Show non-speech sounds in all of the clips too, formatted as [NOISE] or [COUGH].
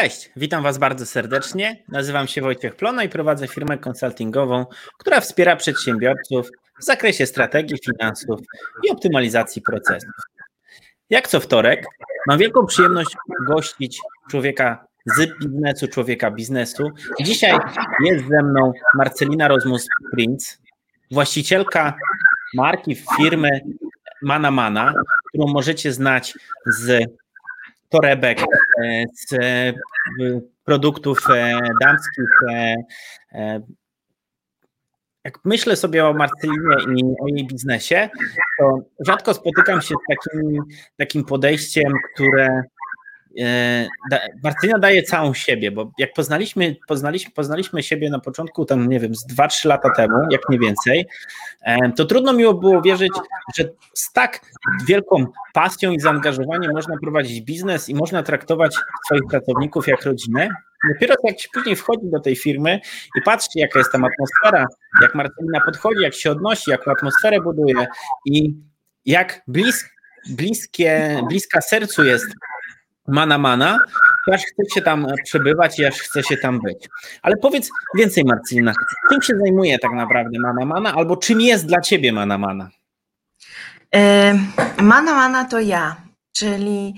Cześć, witam Was bardzo serdecznie. Nazywam się Wojciech Plona i prowadzę firmę konsultingową, która wspiera przedsiębiorców w zakresie strategii finansów i optymalizacji procesów. Jak co wtorek mam wielką przyjemność gościć człowieka z biznesu, człowieka biznesu. Dzisiaj jest ze mną Marcelina Rozmus-Prince, właścicielka marki firmy Mana Mana, którą możecie znać z torebek, e, z e, produktów e, damskich. Jak myślę sobie o Marcelinie i o jej biznesie, to rzadko spotykam się z takim, takim podejściem, które Martyna daje całą siebie, bo jak poznaliśmy, poznaliśmy, poznaliśmy siebie na początku, tam nie wiem, z 2-3 lata temu, jak nie więcej, e, to trudno miło było wierzyć, że z tak wielką pasją i zaangażowaniem można prowadzić biznes i można traktować swoich pracowników jak rodzinę. Dopiero jak się później wchodzi do tej firmy i patrzy, jaka jest tam atmosfera, jak Martyna podchodzi, jak się odnosi, jaką atmosferę buduje i jak blisk, bliskie, bliska sercu jest mana mana, aż chce się tam przebywać i aż chce się tam być. Ale powiedz więcej, Marcina, czym się zajmuje tak naprawdę mana mana, albo czym jest dla ciebie mana mana? Mana mana to ja, czyli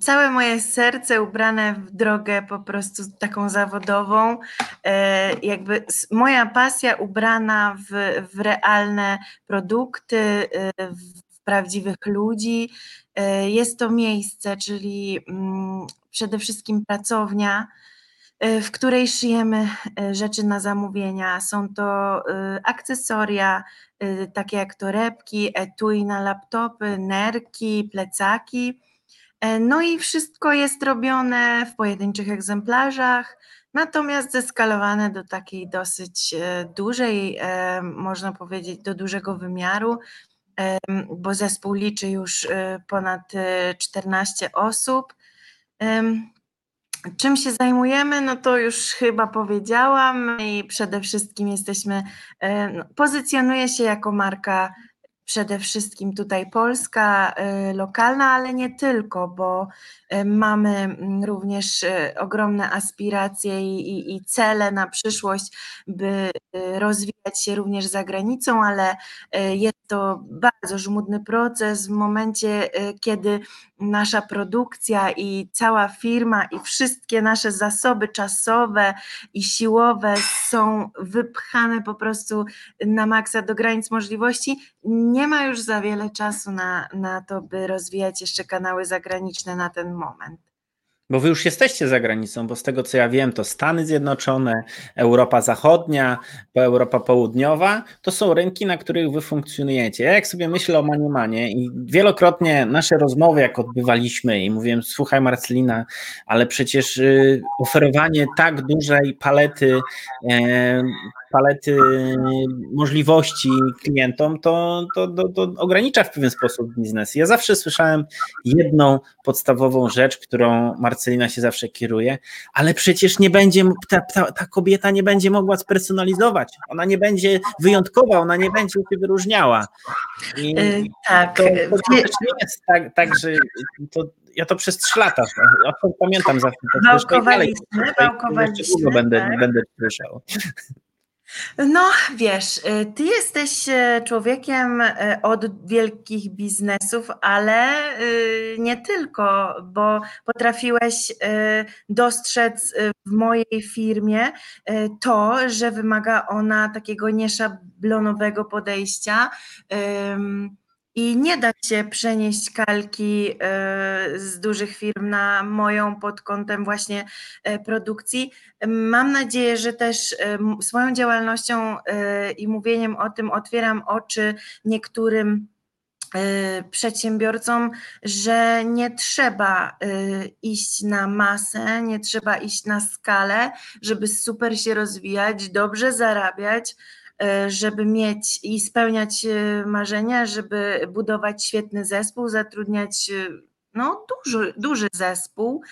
całe moje serce ubrane w drogę po prostu taką zawodową, e, jakby moja pasja ubrana w, w realne produkty, e, w prawdziwych ludzi, E, jest to miejsce, czyli mm, przede wszystkim pracownia, e, w której szyjemy e, rzeczy na zamówienia. Są to akcesoria, takie jak torebki, etui na laptopy, nerki, plecaki. No i wszystko jest robione w pojedynczych egzemplarzach, natomiast zeskalowane do takiej dosyć dużej, można powiedzieć, do dużego wymiaru bo zespół liczy już y, ponad 14 y, osób. Czym się zajmujemy? No to już chyba powiedziałam i przede wszystkim jesteśmy, no, pozycjonuje się jako marka przede wszystkim tutaj polska, y, lokalna, ale nie tylko, bo y, mamy mm, również y, ogromne aspiracje i, i, i, cele na przyszłość, by rozwijać się również za granicą, ale jest to bardzo żmudny proces w momencie, kiedy nasza produkcja i cała firma i wszystkie nasze zasoby czasowe i siłowe są wypchane po prostu na maksa do granic możliwości, nie ma już za wiele czasu na, na to, by rozwijać jeszcze kanały zagraniczne na ten moment. Bo wy już jesteście za granicą, bo z tego co ja wiem, to Stany Zjednoczone, Europa Zachodnia, Europa Południowa, to są rynki, na których wy funkcjonujecie. Ja jak sobie myślę o Maniemanie i wielokrotnie nasze rozmowy, jak odbywaliśmy i mówiłem, słuchaj Marcelina, ale przecież y, oferowanie tak dużej palety palety możliwości klientom, to, to, to, to, ogranicza w pewien sposób biznes. Ja zawsze słyszałem jedną podstawową rzecz, którą Marcelina się zawsze kieruje, ale przecież nie będzie, ta, ta, ta kobieta nie będzie mogła spersonalizować, ona nie będzie wyjątkowa, ona nie będzie się wyróżniała. I yy, tak. To, to nie jest tak, tak, że to, ja to przez trzy lata, ja pamiętam zawsze. Wałkowaliśmy, wałkowaliśmy. Będę, tak. będę słyszał. No, wiesz, y, ty jesteś y, człowiekiem y, od wielkich biznesów, ale nie tylko, bo potrafiłeś dostrzec w mojej firmie to, że wymaga ona takiego nieszablonowego podejścia i nie da się przenieść kalki e, z dużych firm na moją pod kątem właśnie e, produkcji. Mam nadzieję, że też e, swoją działalnością i mówieniem o tym otwieram oczy niektórym przedsiębiorcom, że nie trzeba iść na masę, nie trzeba iść na skalę, żeby super się rozwijać, dobrze zarabiać żeby mieć i spełniać e, marzenia, żeby budować świetny zespół, zatrudniać e, no, duży, duży zespół.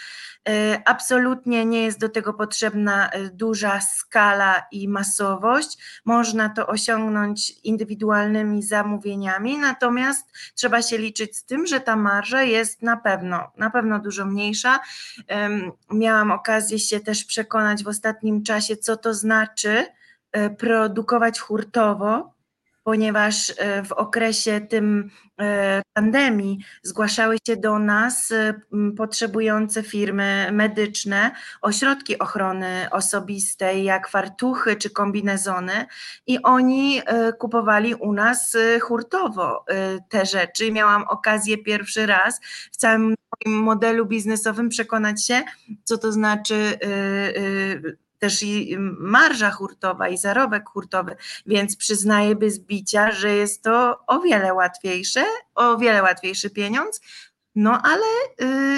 E, absolutnie nie jest do tego potrzebna e, duża skala i masowość. Można to osiągnąć indywidualnymi zamówieniami, natomiast trzeba się liczyć z tym, że ta marża jest na pewno, na pewno dużo mniejsza. Miałam okazję się też przekonać w ostatnim czasie, co to znaczy e, produkować hurtowo ponieważ e, w okresie tym e, pandemii zgłaszały się do nas e, potrzebujące firmy medyczne, ośrodki ochrony osobistej, jak fartuchy czy kombinezony, i oni kupowali u nas hurtowo te rzeczy. Miałam okazję pierwszy raz w całym modelu biznesowym przekonać się, co to znaczy też i marża hurtowa i zarobek hurtowy, więc przyznaję bez bicia, że jest to o wiele łatwiejsze, o wiele łatwiejszy pieniądz, no ale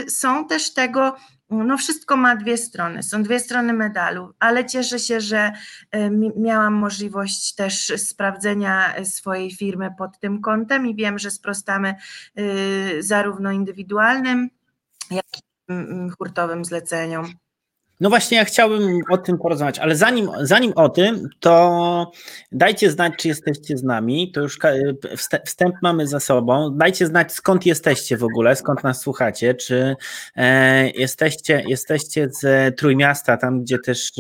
y, są też tego, no wszystko ma dwie strony, są dwie strony medalu, ale cieszę się, że y, miałam możliwość też sprawdzenia swojej firmy pod tym kątem i wiem, że sprostamy y, zarówno indywidualnym, jak i mm, mm, hurtowym zleceniom. No właśnie, ja chciałbym o tym porozmawiać, ale zanim, zanim o tym, to dajcie znać, czy jesteście z nami. To już wstęp mamy za sobą. Dajcie znać, skąd jesteście w ogóle, skąd nas słuchacie. Czy e, jesteście, jesteście z Trójmiasta, tam gdzie też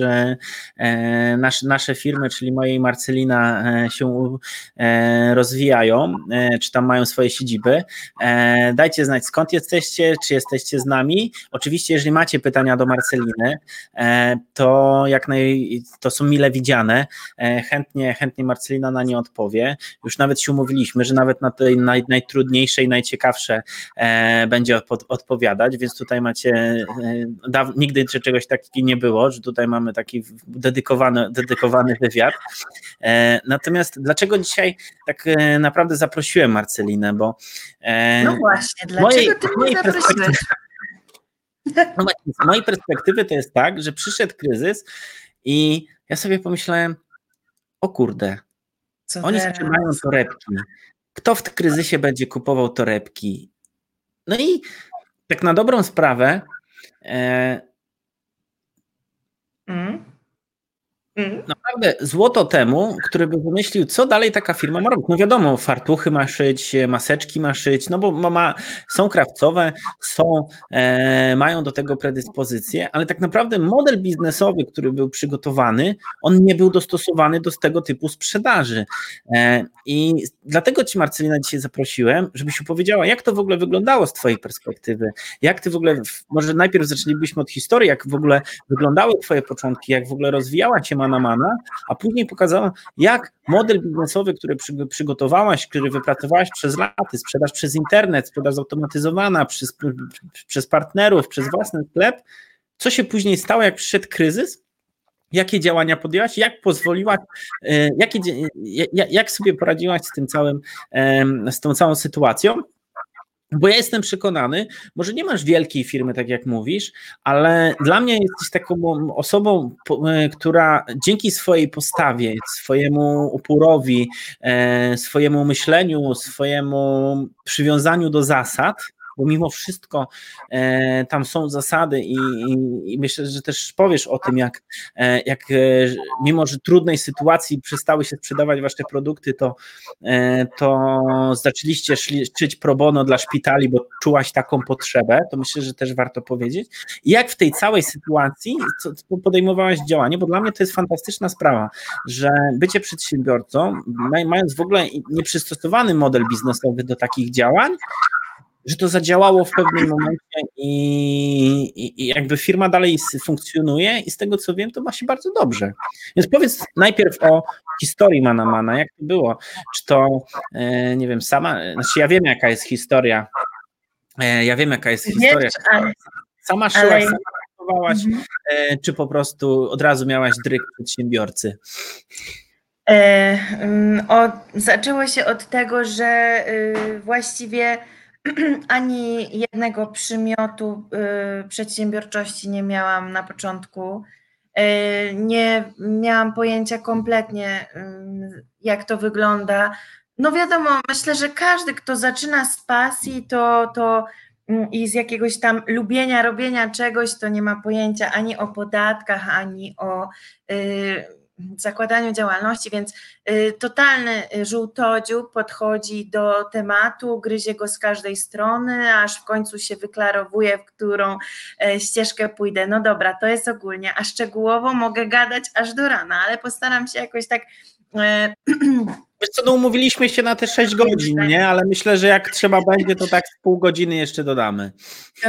e, nasze, nasze firmy, czyli mojej Marcelina, e, się e, rozwijają, e, czy tam mają swoje siedziby. E, dajcie znać, skąd jesteście, czy jesteście z nami. Oczywiście, jeżeli macie pytania do Marceliny, E, to jak naj, to są mile widziane. E, chętnie, chętnie Marcelina na nie odpowie. Już nawet się umówiliśmy, że nawet na tej naj, najtrudniejsze i najciekawsze e, będzie od, odpowiadać, więc tutaj macie, nigdy czegoś takiego nie było, że tutaj mamy taki dedykowany, dedykowany wywiad. Natomiast dlaczego dzisiaj tak naprawdę zaprosiłem Marcelinę, bo no właśnie, dlaczego mojej, ty mnie zaprosiłeś? No z mojej perspektywy to jest tak, że przyszedł kryzys i ja sobie pomyślałem, o kurde, Co oni zaczynają torebki. Kto w kryzysie będzie kupował torebki? No i tak na dobrą sprawę. E, mm. Mhm. Naprawdę złoto temu, który by wymyślił, co dalej taka firma ma robić. No wiadomo, fartuchy ma szyć, maseczki ma szyć, no bo ma, są krawcowe, są, e, mają do tego predyspozycje, ale tak naprawdę model biznesowy, który był przygotowany, on nie był dostosowany do tego typu sprzedaży. E, I dlatego Ci Marcelina dzisiaj zaprosiłem, żebyś opowiedziała, jak to w ogóle wyglądało z Twojej perspektywy, jak Ty w ogóle, może najpierw zaczęlibyśmy od historii, jak w ogóle wyglądały Twoje początki, jak w ogóle rozwijała Cię mana mana, a później pokazała, jak model biznesowy, który przy, przygotowałaś, który wypracowałaś przez lata, sprzedaż przez internet, sprzedaż zautomatyzowana przez, przez partnerów, przez własny sklep, co się później stało, jak przyszedł kryzys, jakie działania podjęłaś, jak pozwoliłaś, e, jak sobie poradziłaś z tym całym, z tą całą sytuacją bo ja jestem przekonany, może nie masz wielkiej firmy, tak jak mówisz, ale dla mnie jesteś taką osobą, e, która dzięki swojej postawie, swojemu uporowi, e, swojemu myśleniu, swojemu przywiązaniu do zasad, bo mimo wszystko e, tam są zasady i, i, i, myślę, że też powiesz o tym, jak, e, jak e, mimo, że trudnej sytuacji przestały się sprzedawać wasze produkty, to, e, to zaczęliście szczyć pro bono dla szpitali, bo czułaś taką potrzebę, to myślę, że też warto powiedzieć. I jak w tej całej sytuacji podejmowałaś działanie, bo dla mnie to jest fantastyczna sprawa, że bycie przedsiębiorcą, mając w ogóle nieprzystosowany model biznesowy do takich działań, że to zadziałało w pewnym momencie i, i, jakby firma dalej funkcjonuje i z tego co wiem, to ma się bardzo dobrze. Więc powiedz najpierw o historii Mana Mana, jak to było? Czy to, e, nie wiem, sama, znaczy ja wiem jaka jest historia, e, ja wiem jaka jest historia. Sama szyłaś, sama pracowałaś, mhm. e, czy po prostu od razu miałaś dryk przedsiębiorcy? E, mm, o, zaczęło się od tego, że y, właściwie [CLEARS THROAT] ani jednego przymiotu y, przedsiębiorczości nie miałam na początku. Y, nie miałam pojęcia kompletnie, y, jak to wygląda. No wiadomo, myślę, że każdy, kto zaczyna z pasji, to, to mm, i z jakiegoś tam lubienia, robienia czegoś, to nie ma pojęcia ani o podatkach, ani o zakładaniu działalności, więc y, totalny żółtodziób podchodzi do tematu, gryzie go z każdej strony, aż w końcu się wyklarowuje, w którą e, ścieżkę pójdę. No dobra, to jest ogólnie, a szczegółowo mogę gadać aż do rana, ale postaram się jakoś tak e, [CLEARS THROAT] Wiesz co, no umówiliśmy się na te 6 godzin, nie? Ale myślę, że jak trzeba będzie, to tak z pół godziny jeszcze dodamy.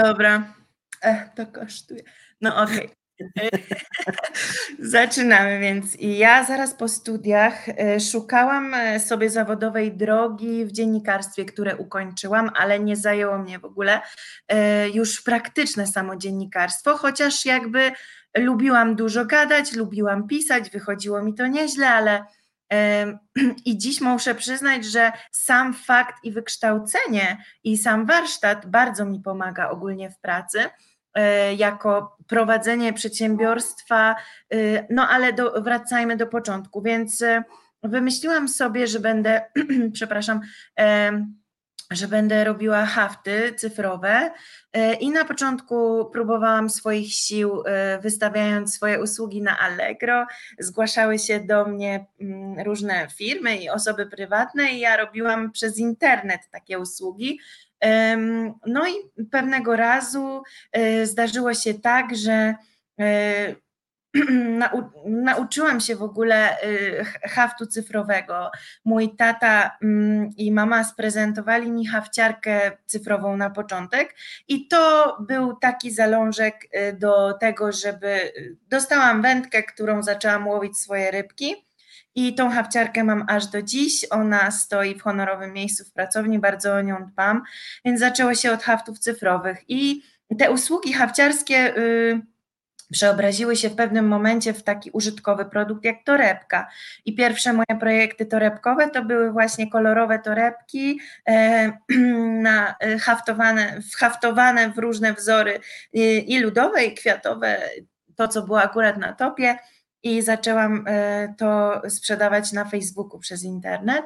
Dobra. Ech, to kosztuje. No okej. Okay. [LAUGHS] Zaczynamy więc. Ja zaraz po studiach e, szukałam e, sobie zawodowej drogi w dziennikarstwie, które ukończyłam, ale nie zajęło mnie w ogóle e, już praktyczne samo dziennikarstwo, chociaż jakby lubiłam dużo gadać, lubiłam pisać, wychodziło mi to nieźle, ale [CLEARS THROAT] i dziś muszę przyznać, że sam fakt i wykształcenie i sam warsztat bardzo mi pomaga ogólnie w pracy jako prowadzenie przedsiębiorstwa, e, no ale do, wracajmy do początku, więc e, wymyśliłam sobie, że będę, [CLEARS THROAT] przepraszam, że będę robiła hafty cyfrowe i na początku próbowałam swoich sił wystawiając swoje usługi na Allegro. Zgłaszały się do mnie mm, różne firmy i osoby prywatne i ja robiłam przez internet takie usługi. No i pewnego razu e, zdarzyło się tak, że e, [CLEARS THROAT] nauczyłam się w ogóle e, haftu cyfrowego. Mój tata mm, i mama sprezentowali mi hafciarkę cyfrową na początek i to był taki zalążek do tego, żeby dostałam wędkę, którą zaczęłam łowić swoje rybki. I tą hafciarkę mam aż do dziś. Ona stoi w honorowym miejscu w pracowni, bardzo o nią dbam. Więc zaczęło się od haftów cyfrowych. I te usługi hafciarskie y, przeobraziły się w pewnym momencie w taki użytkowy produkt jak torebka. I pierwsze moje projekty torebkowe to były właśnie kolorowe torebki e, [CLEARS THROAT] na, e, haftowane, haftowane w różne wzory i, i ludowe, i kwiatowe, to co było akurat na topie i zaczęłam e, to sprzedawać na Facebooku przez internet.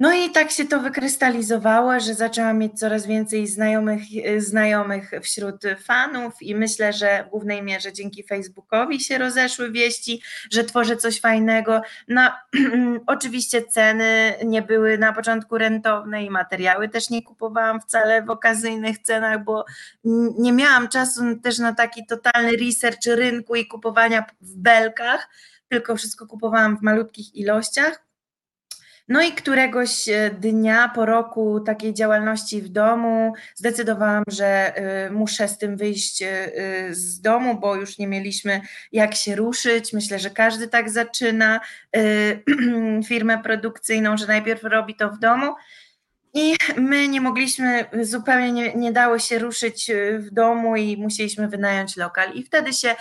No i tak się to wykrystalizowało, że zaczęłam mieć coraz więcej znajomych, znajomych wśród fanów i myślę, że w głównej mierze dzięki Facebookowi się rozeszły wieści, że tworzę coś fajnego. No, [CLEARS THROAT] oczywiście ceny nie były na początku rentowne i materiały też nie kupowałam wcale w okazyjnych cenach, bo nie miałam czasu też na taki totalny research rynku i kupowania w belkach, tylko wszystko kupowałam w malutkich ilościach. No i któregoś e, dnia po roku takiej działalności w domu zdecydowałam, że e, muszę z tym wyjść e, z domu, bo już nie mieliśmy jak się ruszyć. Myślę, że każdy tak zaczyna [CLEARS THROAT] firmę produkcyjną, że najpierw robi to w domu. I my nie mogliśmy, zupełnie nie, nie, dało się ruszyć w domu i musieliśmy wynająć lokal. I wtedy się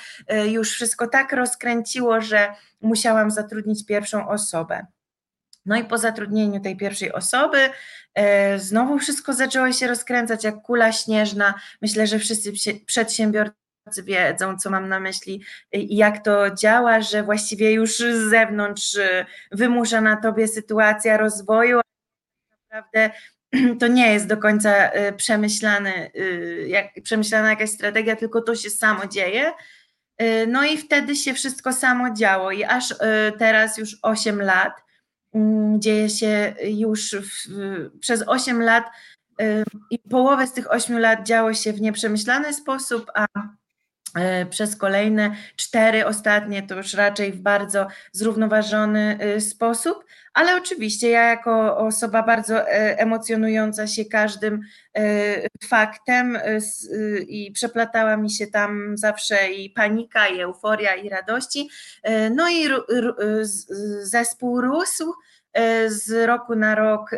już wszystko tak rozkręciło, że musiałam zatrudnić pierwszą osobę. No i po zatrudnieniu tej pierwszej osoby e, znowu wszystko zaczęło się rozkręcać jak kula śnieżna. Myślę, że wszyscy przedsiębiorcy wiedzą, co mam na myśli i jak to działa, że właściwie już z zewnątrz e, wymusza na tobie sytuacja rozwoju, naprawdę [CLEARS THROAT] to nie jest do końca e, przemyślany, jak, przemyślana jakaś strategia, tylko to się samo dzieje. No i wtedy się wszystko samo działo i aż teraz już 8 lat dzieje się już w, przez 8 lat y, i połowę z tych 8 lat działo się w nieprzemyślany sposób, a y, przez kolejne cztery ostatnie to już raczej w bardzo zrównoważony y, sposób, ale oczywiście ja jako osoba bardzo emocjonująca się każdym faktem i przeplatała mi się tam zawsze i panika, i euforia, i radości. No i zespół rósł E, z roku na rok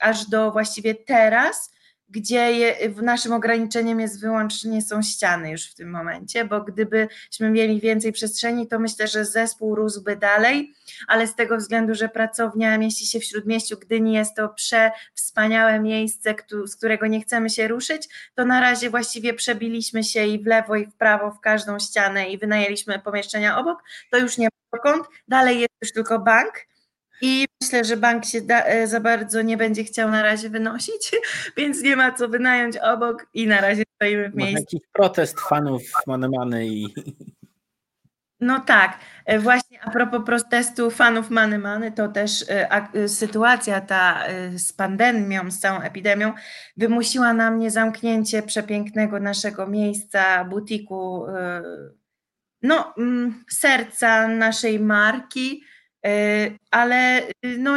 aż do właściwie teraz, gdzie je, naszym ograniczeniem jest wyłącznie są ściany już w tym momencie, bo gdybyśmy mieli więcej przestrzeni, to myślę, że zespół rósłby dalej, ale z tego względu, że pracownia mieści się w Śródmieściu Gdyni, jest to przewspaniałe miejsce, z którego nie chcemy się ruszyć, to na razie właściwie przebiliśmy się i w lewo i w prawo w każdą ścianę i wynajęliśmy pomieszczenia obok, to już nie dalej jest już tylko bank, i myślę, że bank się da, e, za bardzo nie będzie chciał na razie wynosić, [LAUGHS] więc nie ma co wynająć obok i na razie stoimy w miejscu. Jakiś protest fanów Manemany i... [LAUGHS] No tak, e, właśnie a propos protestu fanów Many Many, to też e, sytuacja ta z pandemią, z całą epidemią wymusiła na mnie zamknięcie przepięknego naszego miejsca, butiku, no mm, serca naszej marki, ale y, no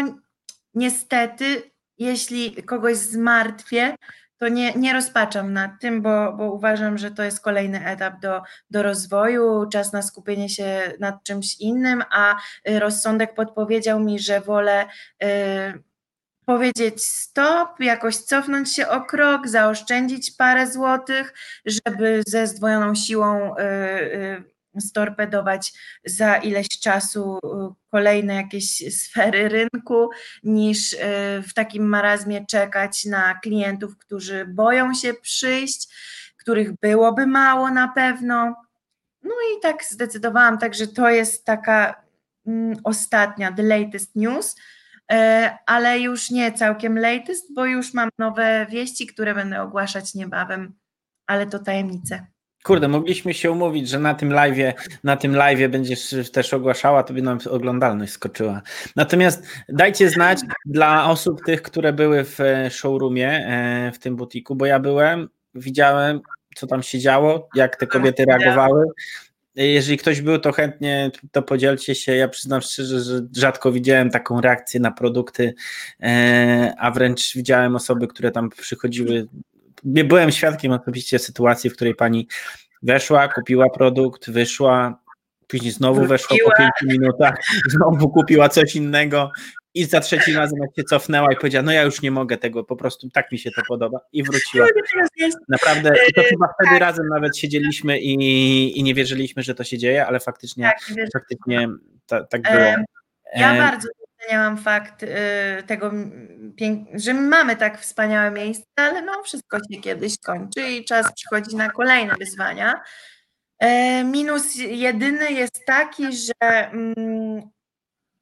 niestety, jeśli kogoś zmartwię, to nie, nie rozpaczam nad tym, bo, bo uważam, że to jest kolejny etap do, do rozwoju, czas na skupienie się nad czymś innym, a y, rozsądek podpowiedział mi, że wolę y, powiedzieć stop, jakoś cofnąć się o krok, zaoszczędzić parę złotych, żeby ze zdwojoną siłą y, y, storpedować za ileś czasu y, kolejne jakieś sfery rynku, niż y, w takim marazmie czekać na klientów, którzy boją się przyjść, których byłoby mało na pewno. No i tak zdecydowałam, także to jest taka mm, ostatnia, the latest news, e, ale już nie całkiem latest, bo już mam nowe wieści, które będę ogłaszać niebawem, ale to tajemnice. Kurde, mogliśmy się umówić, że na tym live, na tym live będziesz też ogłaszała, to by nam oglądalność skoczyła. Natomiast dajcie znać dla osób tych, które były w e, showroomie, e, w tym butiku, bo ja byłem, widziałem, co tam się działo, jak te kobiety reagowały. Jeżeli ktoś był, to chętnie to podzielcie się. Ja przyznam szczerze, że rzadko widziałem taką reakcję na produkty, e, a wręcz widziałem osoby, które tam przychodziły byłem świadkiem osobiście sytuacji, w której pani weszła, kupiła produkt, wyszła, później znowu weszła po pięciu minutach, [LAUGHS] znowu kupiła coś innego i za trzeci razem jak się cofnęła i powiedziała, no ja już nie mogę tego, po prostu tak mi się to podoba i wróciła. Naprawdę, i to chyba wtedy tak. razem nawet siedzieliśmy i, i nie wierzyliśmy, że to się dzieje, ale faktycznie, tak, faktycznie ta, tak było. Ja bardzo doceniałam fakt y, tego, że mamy tak wspaniałe miejsce, ale no wszystko się kiedyś kończy i czas przychodzi na kolejne wyzwania. E, minus jedyny jest taki, że mm,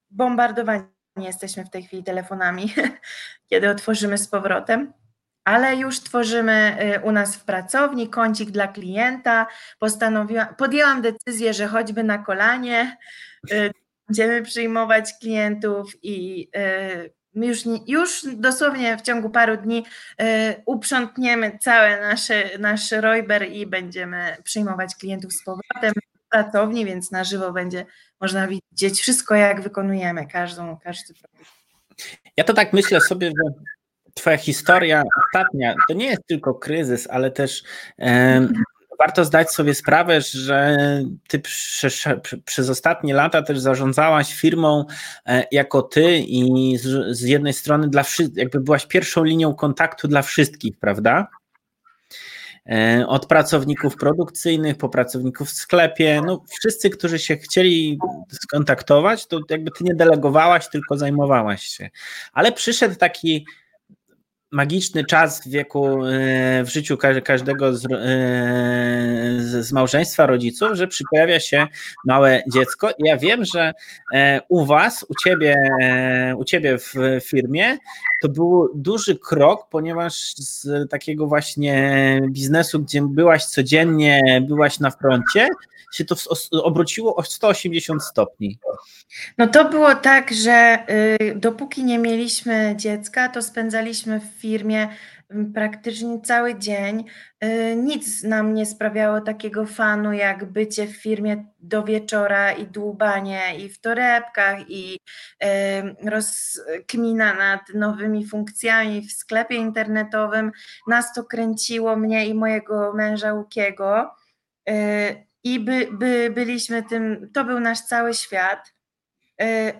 bombardowani jesteśmy w tej chwili telefonami, [LAUGHS] kiedy otworzymy z powrotem ale już tworzymy y, u nas w pracowni kącik dla klienta. Postanowiłam, podjęłam decyzję, że choćby na kolanie y, będziemy przyjmować klientów i e, już, już dosłownie w ciągu paru dni e, uprzątniemy całe nasze, nasz Royber i będziemy przyjmować klientów z powrotem w pracowni, więc na żywo będzie można widzieć wszystko, jak wykonujemy każdą, każdy produkt. Ja to tak myślę sobie, że Twoja historia ostatnia to nie jest tylko kryzys, ale też warto zdać sobie sprawę, że ty przez, ostatnie lata też zarządzałaś firmą e, jako ty i z, z jednej strony dla jakby byłaś pierwszą linią kontaktu dla wszystkich, prawda? E, od pracowników produkcyjnych po pracowników w sklepie, no wszyscy, którzy się chcieli skontaktować, to jakby ty nie delegowałaś, tylko zajmowałaś się. Ale przyszedł taki magiczny czas w wieku, e, w życiu każdego z, e, z małżeństwa rodziców, że pojawia się małe dziecko. Ja wiem, że e, u was, u ciebie, u ciebie w firmie to był duży krok, ponieważ z takiego właśnie biznesu, gdzie byłaś codziennie, byłaś na froncie, się to obróciło o 180 stopni. No to było tak, że y, dopóki nie mieliśmy dziecka, to spędzaliśmy w firmie praktycznie cały dzień. Y, nic nam nie sprawiało takiego fanu, jak bycie w firmie do wieczora i dłubanie i w torebkach i y, rozkmina nad nowymi funkcjami w sklepie internetowym. Nas to kręciło, mnie i mojego męża Łukiego i by, by byliśmy tym, to był nasz cały świat.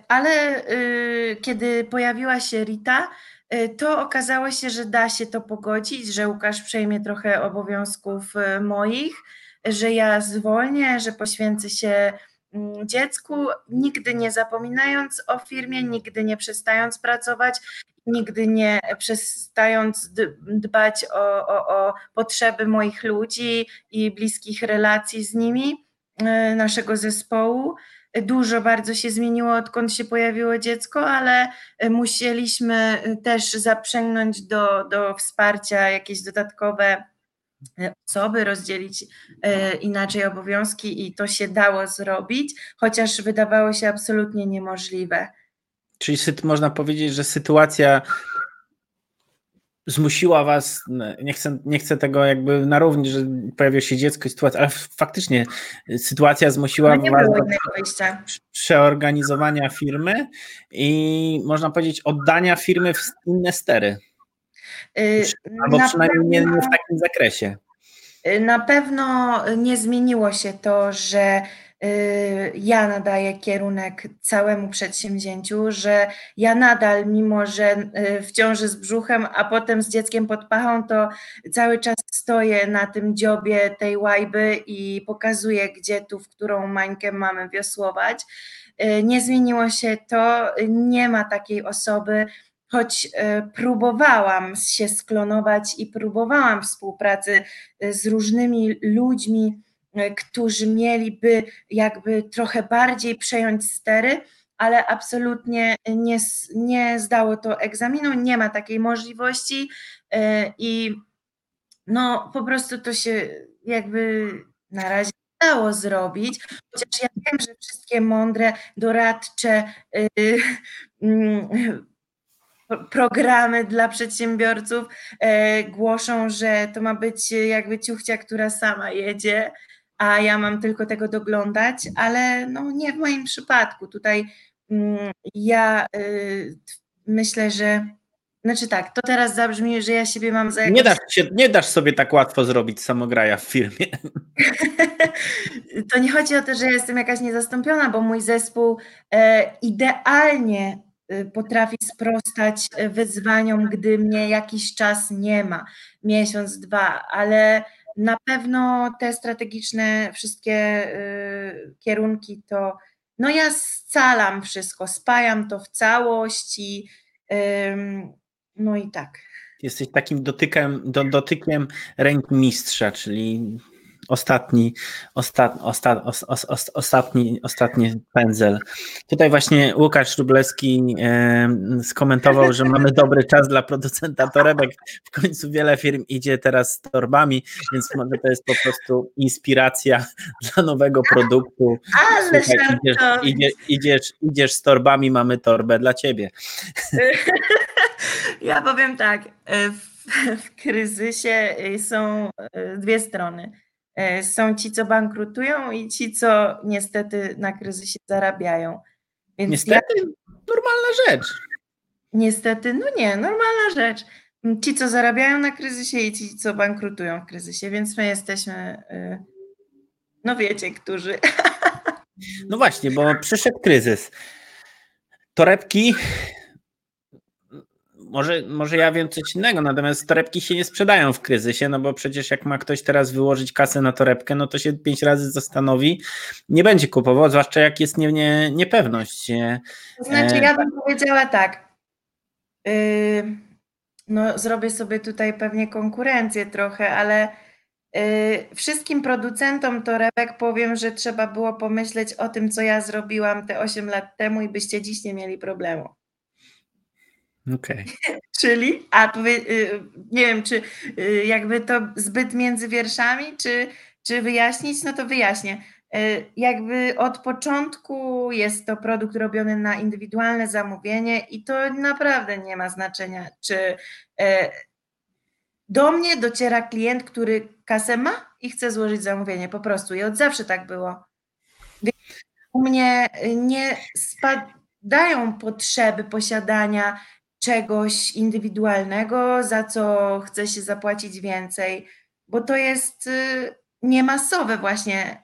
Ale kiedy pojawiła się Rita, to okazało się, że da się to pogodzić, że Łukasz przejmie trochę obowiązków moich, że ja zwolnię, że poświęcę się mm, dziecku, nigdy nie zapominając o firmie, nigdy nie przestając pracować nigdy nie przestając dbać o, o, o potrzeby moich ludzi i bliskich relacji z nimi, e, naszego zespołu. Dużo bardzo się zmieniło, odkąd się pojawiło dziecko, ale musieliśmy też zaprzęgnąć do, do wsparcia jakieś dodatkowe osoby, rozdzielić inaczej obowiązki i to się dało zrobić, chociaż wydawało się absolutnie niemożliwe. Czyli można powiedzieć, że sytuacja zmusiła was, nie chcę, nie chcę tego jakby narównić, że pojawiło się dziecko i sytuacja, ale faktycznie sytuacja zmusiła no was do przeorganizowania firmy i można powiedzieć oddania firmy w inne stery. Yy, Albo przynajmniej nie, nie w takim zakresie. Y, na pewno nie zmieniło się to, że ja nadaję kierunek całemu przedsięwzięciu, że ja nadal, mimo że y, w ciąży z brzuchem, a potem z dzieckiem pod pachą, to cały czas stoję na tym dziobie tej łajby i pokazuję, gdzie tu, w którą mańkę mamy wiosłować. Y, nie zmieniło się to, nie ma takiej osoby, choć próbowałam się sklonować i próbowałam współpracy z różnymi ludźmi, którzy mieliby jakby trochę bardziej przejąć stery, ale absolutnie nie, nie zdało to egzaminu, nie ma takiej możliwości e, i no po prostu to się jakby na razie dało zrobić, chociaż ja wiem, że wszystkie mądre, doradcze yy, yy, programy dla przedsiębiorców yy, głoszą, że to ma być jakby ciuchcia, która sama jedzie, a ja mam tylko tego doglądać, ale no nie w moim przypadku. Tutaj mm, ja y, myślę, że znaczy tak, to teraz zabrzmi, że ja siebie mam za nie, dasz się, nie dasz sobie tak łatwo zrobić samograja w firmie. [LAUGHS] to nie chodzi o to, że ja jestem jakaś niezastąpiona, bo mój zespół e, idealnie y, potrafi sprostać wyzwaniom, gdy mnie jakiś czas nie ma, miesiąc, dwa, ale na pewno te strategiczne wszystkie y, kierunki to, no ja scalam wszystko, spajam to w całość i no i tak. Jesteś takim dotykiem, do, dotykiem ręki mistrza, czyli ostatni, ostat, ostat, os, os, os, ostatni, ostatni pędzel. Tutaj właśnie Łukasz Rublewski e, skomentował, że mamy dobry czas dla producenta torebek. W końcu wiele firm idzie teraz z torbami, więc może to jest po prostu inspiracja dla nowego produktu. Ale Słuchaj, idziesz, idziesz, idziesz, idziesz z torbami, mamy torbę dla ciebie. [LAUGHS] Ja powiem tak, w, w kryzysie są e, dwie strony E, są ci, co bankrutują i ci, co niestety na kryzysie zarabiają. Więc niestety ja... normalna rzecz. Niestety, no nie, normalna rzecz. Ci, co zarabiają na kryzysie i ci, co bankrutują w kryzysie, więc my jesteśmy, e, no wiecie, którzy. [LAUGHS] No właśnie, bo przyszedł kryzys. Torebki może, może ja wiem coś innego, natomiast torebki się nie sprzedają w kryzysie, no bo przecież jak ma ktoś teraz wyłożyć kasę na torebkę, no to się pięć razy zastanowi, nie będzie kupował, zwłaszcza jak jest nie, nie, niepewność. To znaczy, ja bym powiedziała tak. Yy, no, zrobię sobie tutaj pewnie konkurencję trochę, ale yy, wszystkim producentom torebek powiem, że trzeba było pomyśleć o tym, co ja zrobiłam te 8 lat temu i byście dziś nie mieli problemu. [LAUGHS] Czyli, a powie, y, nie wiem, czy y, jakby to zbyt między wierszami, czy, czy wyjaśnić, no to wyjaśnię. Y, jakby od początku jest to produkt robiony na indywidualne zamówienie i to naprawdę nie ma znaczenia, czy do mnie dociera klient, który kasę ma i chce złożyć zamówienie, po prostu. I od zawsze tak było. U mnie nie spadają potrzeby posiadania czegoś indywidualnego, za co chce się zapłacić więcej, bo to jest y, niemasowe właśnie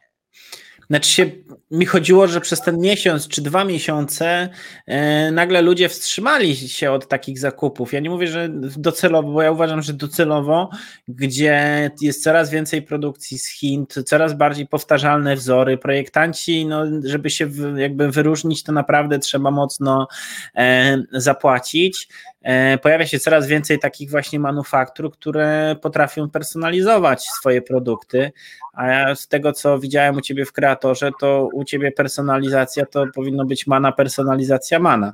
znaczy się, mi chodziło, że przez ten miesiąc czy dwa miesiące e, nagle ludzie wstrzymali się od takich zakupów. Ja nie mówię, że docelowo, bo ja uważam, że docelowo, gdzie jest coraz więcej produkcji z Chin, coraz bardziej powtarzalne wzory, projektanci, no, żeby się w, jakby wyróżnić, to naprawdę trzeba mocno e, zapłacić. E, pojawia się coraz więcej takich właśnie manufaktur, które potrafią personalizować swoje produkty, a ja z tego, co widziałem u Ciebie w kreatorze, to u ciebie personalizacja to powinno być mana, personalizacja mana.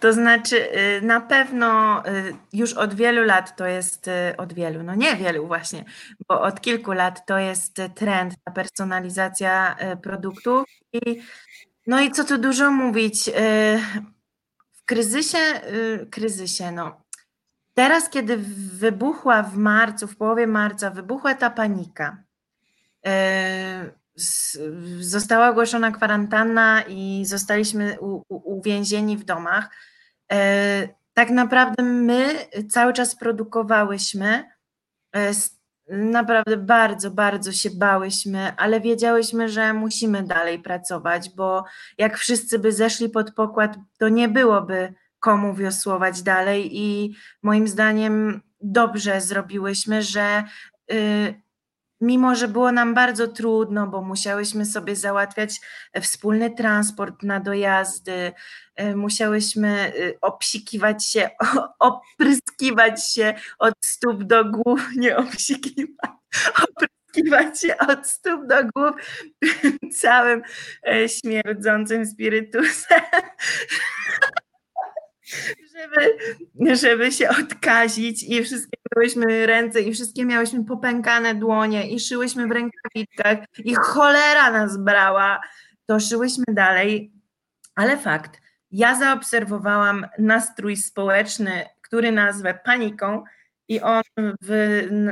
To znaczy, y, na pewno y, już od wielu lat to jest, y, od wielu, no nie wielu właśnie, bo od kilku lat to jest trend, ta personalizacja produktów i no i co tu dużo mówić, kryzysie, kryzysie, no teraz kiedy wybuchła w marcu, w połowie marca wybuchła ta panika, została ogłoszona kwarantanna i zostaliśmy uwięzieni w domach. E, tak naprawdę my cały czas produkowałyśmy. E, naprawdę bardzo, bardzo się bałyśmy, ale wiedziałyśmy, że musimy dalej pracować, bo jak wszyscy by zeszli pod pokład, to nie byłoby komu wiosłować dalej i moim zdaniem dobrze zrobiłyśmy, że y, mimo że było nam bardzo trudno, bo musiałyśmy sobie załatwiać e, wspólny transport na dojazdy, e, musiałyśmy e, obsikiwać się, [LAUGHS] opryskiwać się od stóp do głów, [LAUGHS] nie obsikiwać, [LAUGHS] opryskiwać się od stóp do głów całym śmierdzącym spirytusem żeby, żeby się odkazić i wszystkie miałyśmy ręce i wszystkie miałyśmy popękane dłonie i szyłyśmy w rękawiczkach i cholera nas brała, to szyłyśmy dalej, ale fakt, ja zaobserwowałam nastrój społeczny, który nazwę paniką i on w,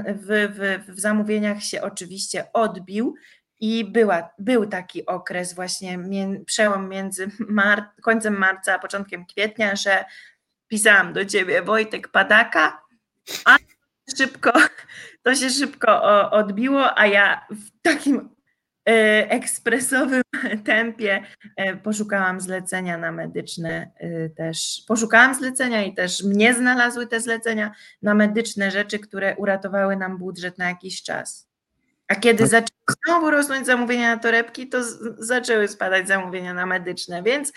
w, w, w zamówieniach się oczywiście odbił i była, był taki okres właśnie, przełom między mar końcem marca a początkiem kwietnia, że pisałam do ciebie Wojtek Padaka, a szybko, [LAUGHS] to się szybko odbiło, a ja w takim e, ekspresowym [LAUGHS] tempie e, poszukałam zlecenia na medyczne e, też. Poszukałam zlecenia i też mnie znalazły te zlecenia na medyczne rzeczy, które uratowały nam budżet na jakiś czas. A kiedy no. zaczęły znowu rosnąć zamówienia na torebki, to zaczęły spadać zamówienia na medyczne, więc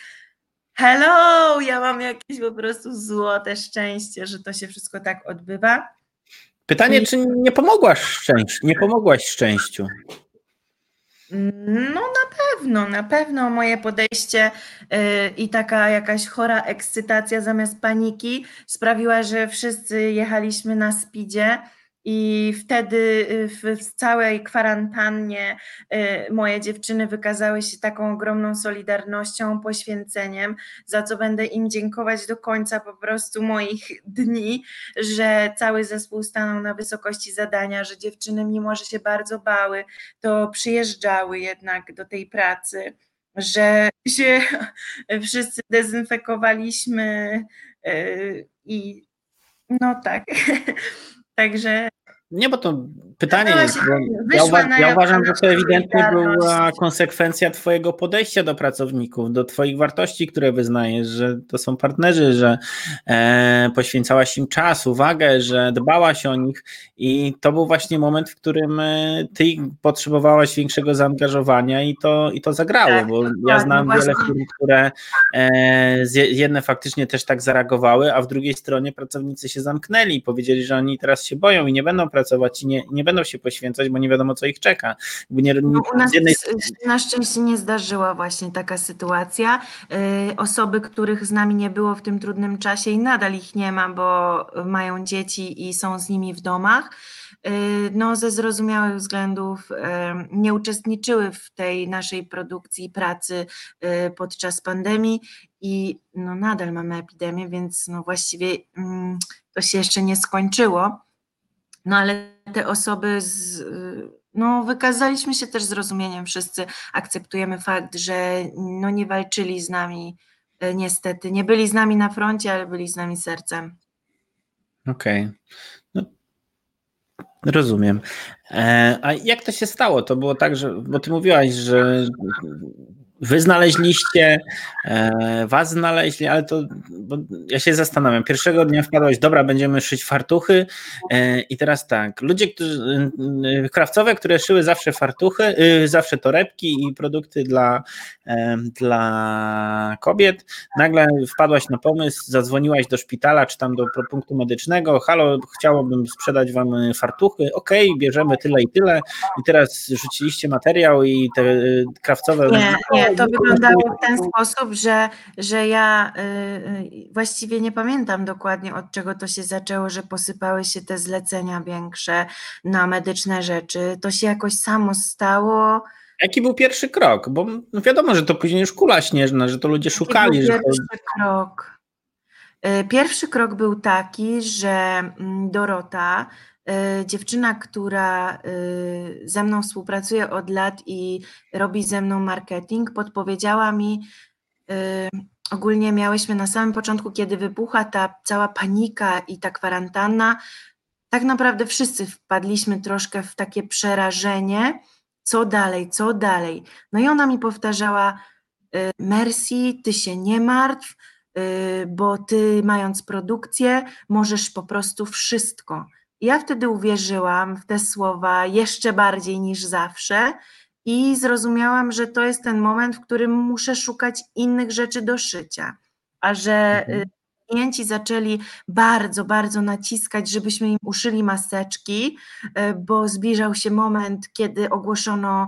hello, ja mam jakieś po prostu złote szczęście, że to się wszystko tak odbywa. Pytanie, czy nie pomogłaś szczęściu, nie pomogłaś szczęściu? No na pewno, na pewno moje podejście yy, i taka jakaś chora ekscytacja zamiast paniki sprawiła, że wszyscy jechaliśmy na speedzie i wtedy y, w, całej kwarantannie y, moje dziewczyny wykazały się taką ogromną solidarnością, poświęceniem, za co będę im dziękować do końca po prostu moich dni, że cały zespół stanął na wysokości zadania, że dziewczyny, mimo że się bardzo bały, to przyjeżdżały jednak do tej pracy, że się [LAUGHS] wszyscy dezynfekowaliśmy y, i no tak. [LAUGHS] Także nie, bo to pytanie no jest. Ja, uwa ja, uważam, że to ewidentnie była konsekwencja Twojego podejścia do pracowników, do Twoich wartości, które wyznajesz, że to są partnerzy, że e, poświęcałaś im czas, uwagę, że dbałaś o nich i to był właśnie moment, w którym e, Ty potrzebowałaś większego zaangażowania i to, i to zagrało, tak, bo ja znam wiele firm, które e, jedne faktycznie też tak zareagowały, a w drugiej stronie pracownicy się zamknęli i powiedzieli, że oni teraz się boją i nie będą pracować i nie, nie będą się poświęcać, bo nie wiadomo, co ich czeka. Nie, no, u nas jednej... na szczęście nie zdarzyła właśnie taka sytuacja. Y, osoby, których z nami nie było w tym trudnym czasie i nadal ich nie ma, bo mają dzieci i są z nimi w domach, y, no, ze zrozumiałych względów y, nie uczestniczyły w tej naszej produkcji pracy podczas pandemii i no, nadal mamy epidemię, więc no, właściwie mm, to się jeszcze nie skończyło. No ale te osoby, z, no wykazaliśmy się też zrozumieniem, wszyscy akceptujemy fakt, że no nie walczyli z nami e, niestety, nie byli z nami na froncie, ale byli z nami sercem. Okej. Okay. No, rozumiem. E, a jak to się stało? To było tak, że, bo ty mówiłaś, że wy znaleźliście, e, was znaleźli, ale to ja się zastanawiam, pierwszego dnia wpadłaś, dobra, będziemy szyć fartuchy. E, i teraz tak, ludzie, którzy, e, krawcowe, które szyły zawsze fartuchy, zawsze torebki i produkty dla, dla kobiet, nagle wpadłaś na pomysł, zadzwoniłaś do szpitala czy tam do punktu medycznego, halo, chciałabym sprzedać wam fartuchy, okej, okay, bierzemy tyle i tyle. I teraz rzuciliście materiał i te krawcowe... Nie, nie, to wyglądało w ten sposób, że, że ja y, y, właściwie nie pamiętam dokładnie od czego to się zaczęło, że posypały się te zlecenia większe na medyczne rzeczy. To się jakoś samo stało. Jaki był pierwszy krok? Bo no wiadomo, że to później już kula śnieżna, że to ludzie Jaki szukali. Był pierwszy to... krok. Y, pierwszy krok był taki, że mm, Dorota, dziewczyna, która ze mną współpracuje od lat i robi ze mną marketing, podpowiedziała mi, ogólnie miałyśmy na samym początku, kiedy wybuchła ta cała panika i ta kwarantanna, tak naprawdę wszyscy wpadliśmy troszkę w takie przerażenie, co dalej, co dalej. No i ona mi powtarzała, Mercy, ty się nie martw, bo ty mając produkcję możesz po prostu wszystko. Ja wtedy uwierzyłam w te słowa jeszcze bardziej niż zawsze i zrozumiałam, że to jest ten moment, w którym muszę szukać innych rzeczy do szycia, a że mhm. Y, klienci zaczęli bardzo, bardzo naciskać, żebyśmy im uszyli maseczki, y, bo zbliżał się moment, kiedy ogłoszono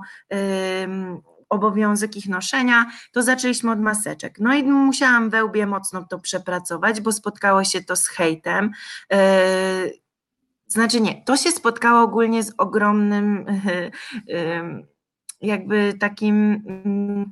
obowiązek ich noszenia, to zaczęliśmy od maseczek. No i musiałam we łbie mocno to przepracować, bo spotkało się to z hejtem. Znaczy nie, to się spotkało ogólnie z ogromnym [LAUGHS] jakby takim, mm,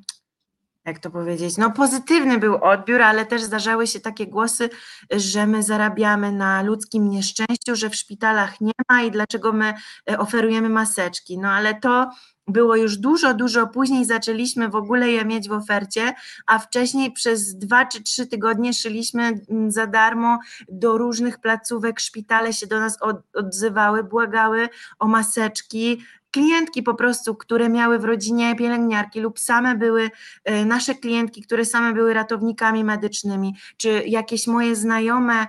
jak to powiedzieć, no pozytywny był odbiór, ale też zdarzały się takie głosy, że my zarabiamy na ludzkim nieszczęściu, że w szpitalach nie ma i dlaczego my e, oferujemy maseczki. No ale to było już dużo, dużo później zaczęliśmy w ogóle je mieć w ofercie, a wcześniej przez dwa czy trzy tygodnie szyliśmy mm, za darmo do różnych placówek, szpitale się do nas odzywały, błagały o maseczki, klientki po prostu, które miały w rodzinie pielęgniarki lub same były e, nasze klientki, które same były ratownikami medycznymi, czy jakieś moje znajome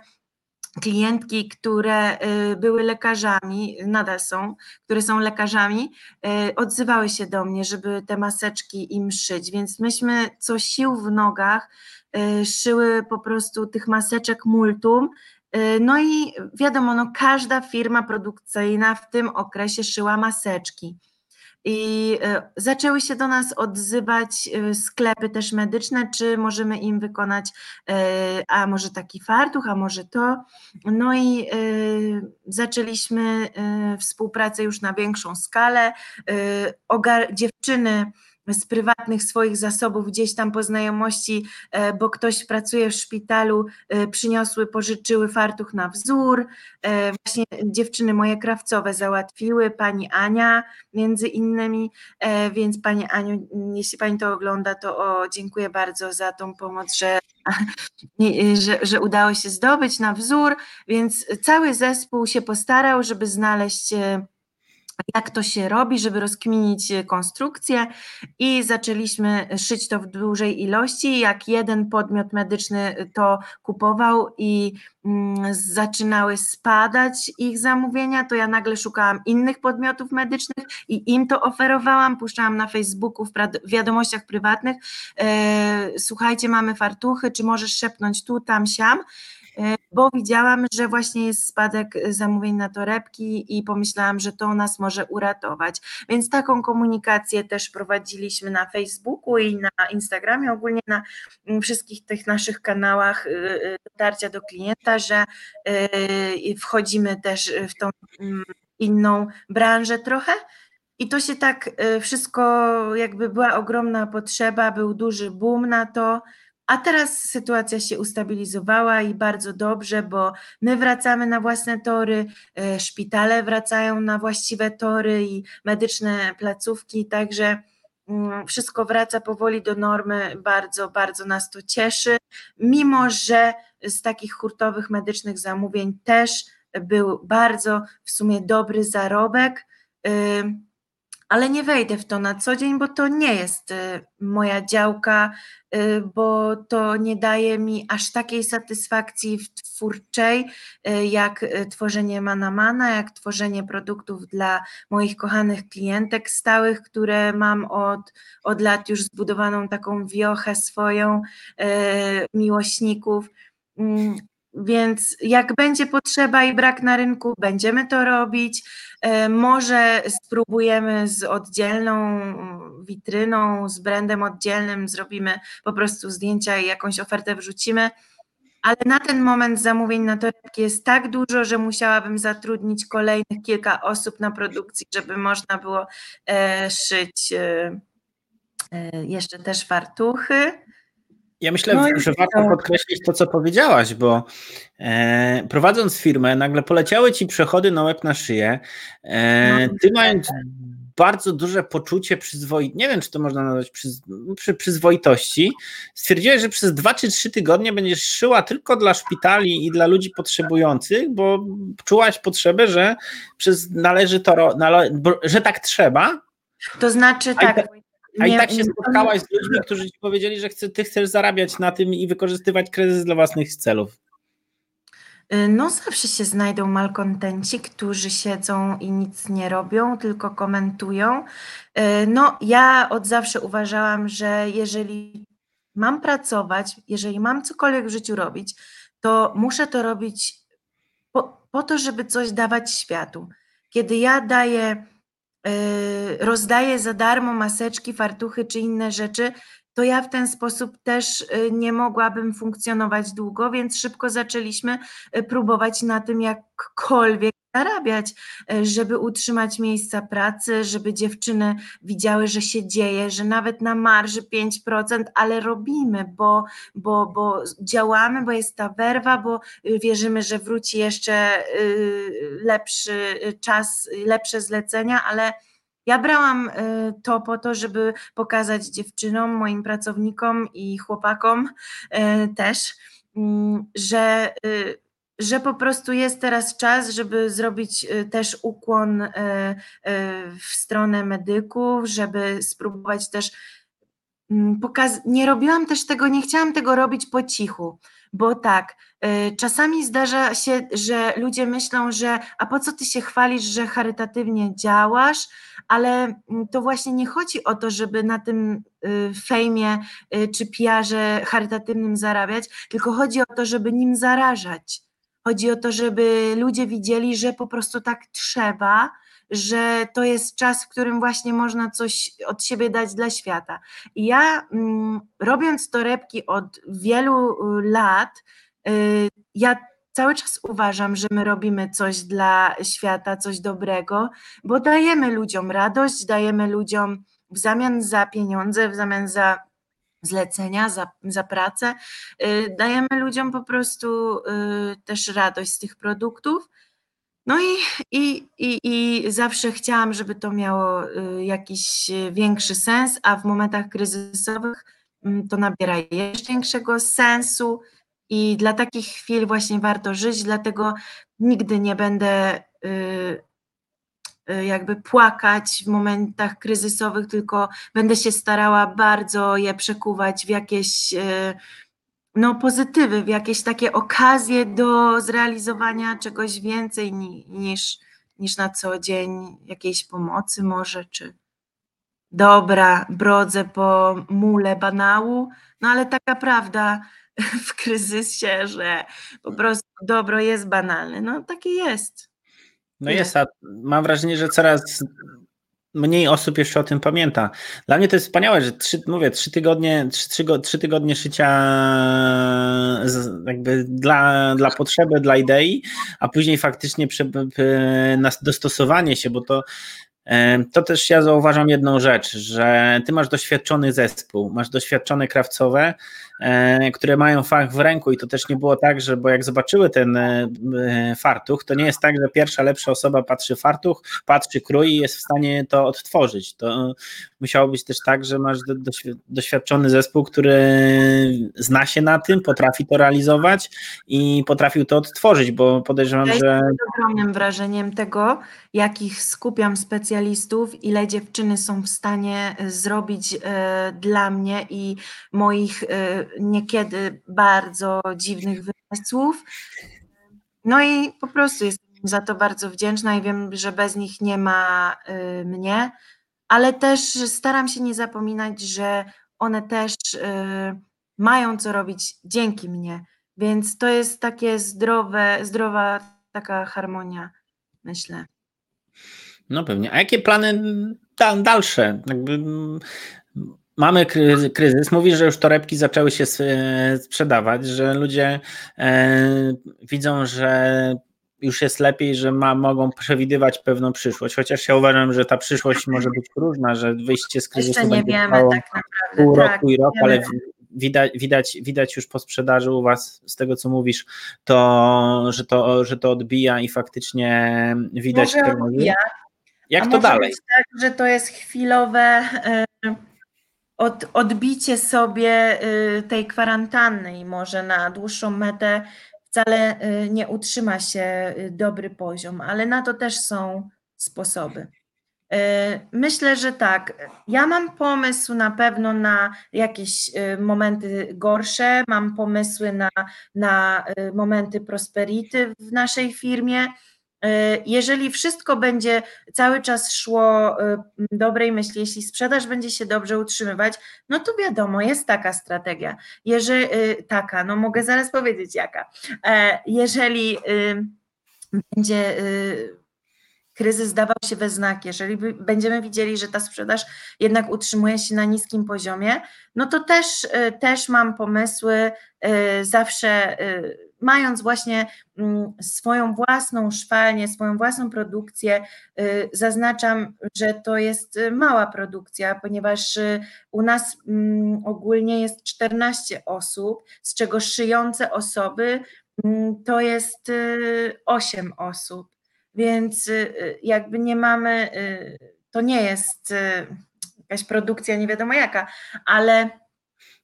klientki, które e, były lekarzami, nadal są, które są lekarzami, e, odzywały się do mnie, żeby te maseczki im szyć, więc myśmy co sił w nogach szyły po prostu tych maseczek multum, no i wiadomo, no każda firma produkcyjna w tym okresie szyła maseczki. I y, zaczęły się do nas odzywać y, sklepy też medyczne, czy możemy im wykonać, a może taki fartuch, a może to. No i zaczęliśmy współpracę już na większą skalę. Dziewczyny z prywatnych swoich zasobów, gdzieś tam po znajomości, e, bo ktoś pracuje w szpitalu, e, przyniosły, pożyczyły fartuch na wzór. E, właśnie dziewczyny moje krawcowe załatwiły, pani Ania między innymi, więc pani Aniu, jeśli pani to ogląda, to o, dziękuję bardzo za tą pomoc, że, [LAUGHS] że, że udało się zdobyć na wzór, więc cały zespół się postarał, żeby znaleźć jak to się robi, żeby rozkminić e, konstrukcję i zaczęliśmy szyć to w dużej ilości. Jak jeden podmiot medyczny to kupował i mm, zaczynały spadać ich zamówienia, to ja nagle szukałam innych podmiotów medycznych i im to oferowałam, puszczałam na Facebooku w wiadomościach prywatnych, e, słuchajcie, mamy fartuchy, czy możesz szepnąć tu, tam, siam E, bo widziałam, że właśnie jest spadek zamówień na torebki i pomyślałam, że to nas może uratować. Więc taką komunikację też prowadziliśmy na Facebooku i na Instagramie, ogólnie na mm, wszystkich tych naszych kanałach y, dotarcia do klienta, że wchodzimy też w tą mm, inną branżę trochę. I to się tak wszystko, jakby była ogromna potrzeba, był duży boom na to. A teraz sytuacja się ustabilizowała i bardzo dobrze, bo my wracamy na własne tory, e, szpitale wracają na właściwe tory i medyczne placówki, także mm, wszystko wraca powoli do normy. Bardzo, bardzo nas to cieszy, mimo że z takich hurtowych medycznych zamówień też był bardzo w sumie dobry zarobek ale nie wejdę w to na co dzień, bo to nie jest y, moja działka, y, bo to nie daje mi aż takiej satysfakcji twórczej, y, jak tworzenie Manamana, jak tworzenie produktów dla moich kochanych klientek stałych, które mam od, od lat już zbudowaną taką wiochę swoją miłośników. Więc jak będzie potrzeba i brak na rynku, będziemy to robić. E, może spróbujemy z oddzielną witryną, z brandem oddzielnym, zrobimy po prostu zdjęcia i jakąś ofertę wrzucimy. Ale na ten moment zamówień na torebki jest tak dużo, że musiałabym zatrudnić kolejnych kilka osób na produkcji, żeby można było e, szyć e, jeszcze też fartuchy. Ja myślę, no że warto podkreślić to, co powiedziałaś, bo e, prowadząc firmę, nagle poleciały ci przechody na łeb na szyję. E, no, ty mając bardzo duże poczucie przyzwoitości, nie wiem, czy to można nazwać przyz, przy, przyzwoitości, stwierdziłeś, że przez dwa czy trzy tygodnie będziesz szyła tylko dla szpitali i dla ludzi potrzebujących, bo czułaś potrzebę, że przez należy to, nale, że tak trzeba. To znaczy tak. A i tak się spotkałaś z ludźmi, którzy ci powiedzieli, że chce, ty chcesz zarabiać na tym i wykorzystywać kryzys dla własnych celów. Y, no, zawsze się znajdą malkontenci, którzy siedzą i nic nie robią, tylko komentują. Y, no, ja od zawsze uważałam, że jeżeli mam pracować, jeżeli mam cokolwiek w życiu robić, to muszę to robić po, po to, żeby coś dawać światu. Kiedy ja daję Y, rozdaję za darmo maseczki, fartuchy czy inne rzeczy, to ja w ten sposób też y, nie mogłabym funkcjonować długo, więc szybko zaczęliśmy y, próbować na tym jakkolwiek zarabiać, żeby utrzymać miejsca pracy, żeby dziewczyny widziały, że się dzieje, że nawet na marży 5%, ale robimy, bo, bo, bo działamy, bo jest ta werwa, bo wierzymy, że wróci jeszcze lepszy czas, lepsze zlecenia, ale ja brałam y, to po to, żeby pokazać dziewczynom, moim pracownikom i chłopakom y, też, mm, że, y, że po prostu jest teraz czas, żeby zrobić też ukłon w stronę medyków, żeby spróbować też mm, pokazać. Nie robiłam też tego, nie chciałam tego robić po cichu bo tak, y, czasami zdarza się, że ludzie myślą, że a po co ty się chwalisz, że charytatywnie działasz, ale mm, to właśnie nie chodzi o to, żeby na tym y, fejmie y, czy piarze charytatywnym zarabiać, tylko chodzi o to, żeby nim zarażać. Chodzi o to, żeby ludzie widzieli, że po prostu tak trzeba, że to jest czas, w którym właśnie można coś od siebie dać dla świata. I ja mm, robiąc torebki od wielu y, lat, y, ja cały czas uważam, że my robimy coś dla świata, coś dobrego, bo dajemy ludziom radość, dajemy ludziom w zamian za pieniądze, w zamian za zlecenia, za, za pracę, y, dajemy ludziom po prostu też radość z tych produktów. No i, i, i, i zawsze chciałam, żeby to miało y, jakiś większy sens, a w momentach kryzysowych mm, to nabiera jeszcze większego sensu. I dla takich chwil właśnie warto żyć, dlatego nigdy nie będę y, y, jakby płakać w momentach kryzysowych, tylko będę się starała bardzo je przekuwać w jakieś no, pozytywy, w jakieś takie okazje do zrealizowania czegoś więcej niż, niż na co dzień, jakiejś pomocy może, czy dobra, brodzę po mule banału, no ale taka prawda [LAUGHS] w kryzysie, że po prostu dobro jest banalne, no takie jest. No jest, a mam wrażenie, że coraz mniej osób jeszcze o tym pamięta. Dla mnie to jest wspaniałe, że trzy, mówię, trzy tygodnie, trzy, trzy tygodnie szycia jakby dla, dla potrzeby, dla idei, a później faktycznie prze, dostosowanie się, bo to to też ja zauważam jedną rzecz, że ty masz doświadczony zespół, masz doświadczone krawcowe, e, które mają fach w ręku i to też nie było tak, że bo jak zobaczyły ten fartuch, to nie jest tak, że pierwsza lepsza osoba patrzy fartuch, patrzy krój i jest w stanie to odtworzyć. To musiało być też tak, że masz doświadczony zespół, który zna się na tym, potrafi to realizować i potrafił to odtworzyć, bo podejrzewam, ja że... Jestem ogromnym wrażeniem tego, jakich skupiam specjalistów, ile dziewczyny są w stanie e, zrobić e, dla mnie i moich e, niekiedy bardzo dziwnych wymysłów. No i po prostu jestem za to bardzo wdzięczna i wiem, że bez nich nie ma mnie, ale też staram się nie zapominać, że one też mają co robić dzięki mnie. Więc to jest takie zdrowe, zdrowa taka harmonia, myślę. No pewnie. A jakie plany dalsze? Jakby mamy kryzys. Mówisz, że już torebki zaczęły się sprzedawać, że ludzie e, widzą, że już jest lepiej, że ma, mogą przewidywać pewną przyszłość. Chociaż ja uważam, że ta przyszłość może być różna, że wyjście z kryzysu Jeszcze nie będzie wiemy tak naprawdę. pół tak, roku i rok, ale widać, widać, widać już po sprzedaży u Was, z tego co mówisz, to, że, to, że to odbija i faktycznie widać może odbija, Jak to dalej? tak, że to jest chwilowe y, od, odbicie sobie y, tej kwarantanny i może na dłuższą metę wcale y, nie utrzyma się dobry poziom, ale na to też są sposoby. E, myślę, że tak. Ja mam pomysł na pewno na jakieś e, momenty gorsze, mam pomysły na, na e, momenty prosperity w naszej firmie. Jeżeli wszystko będzie cały czas szło dobrej myśli, jeśli sprzedaż będzie się dobrze utrzymywać, no to wiadomo, jest taka strategia. Jeżeli taka, no mogę zaraz powiedzieć jaka. Jeżeli będzie kryzys dawał się we znaki, jeżeli będziemy widzieli, że ta sprzedaż jednak utrzymuje się na niskim poziomie, no to też, e, też mam pomysły e, zawsze e, mając właśnie mm, swoją własną szwalnię, swoją własną produkcję, zaznaczam, że to jest mała produkcja, ponieważ u nas mm, ogólnie jest 14 osób, z czego szyjące osoby mm, to jest 8 osób. Więc y, y, jakby nie mamy, y, to nie jest jakaś produkcja nie wiadomo jaka, ale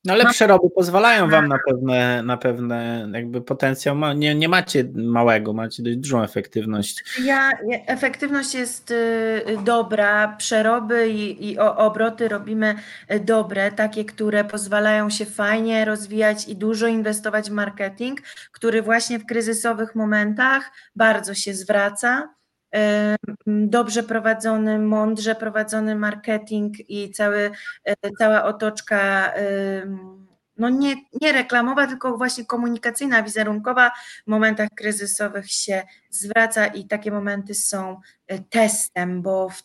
no ale przeroby pozwalają wam na pewne, na pewne jakby potencjał. Nie, nie macie małego, macie dość dużą efektywność. Ja, efektywność jest y, dobra, przeroby i, i obroty robimy y, dobre, takie, które pozwalają się fajnie rozwijać i dużo inwestować w marketing, który właśnie w kryzysowych momentach bardzo się zwraca dobrze prowadzony, mądrze prowadzony marketing i cały, e, cała otoczka no nie, nie reklamowa, tylko właśnie komunikacyjna, wizerunkowa w momentach kryzysowych się zwraca i takie momenty są e, testem, bo w,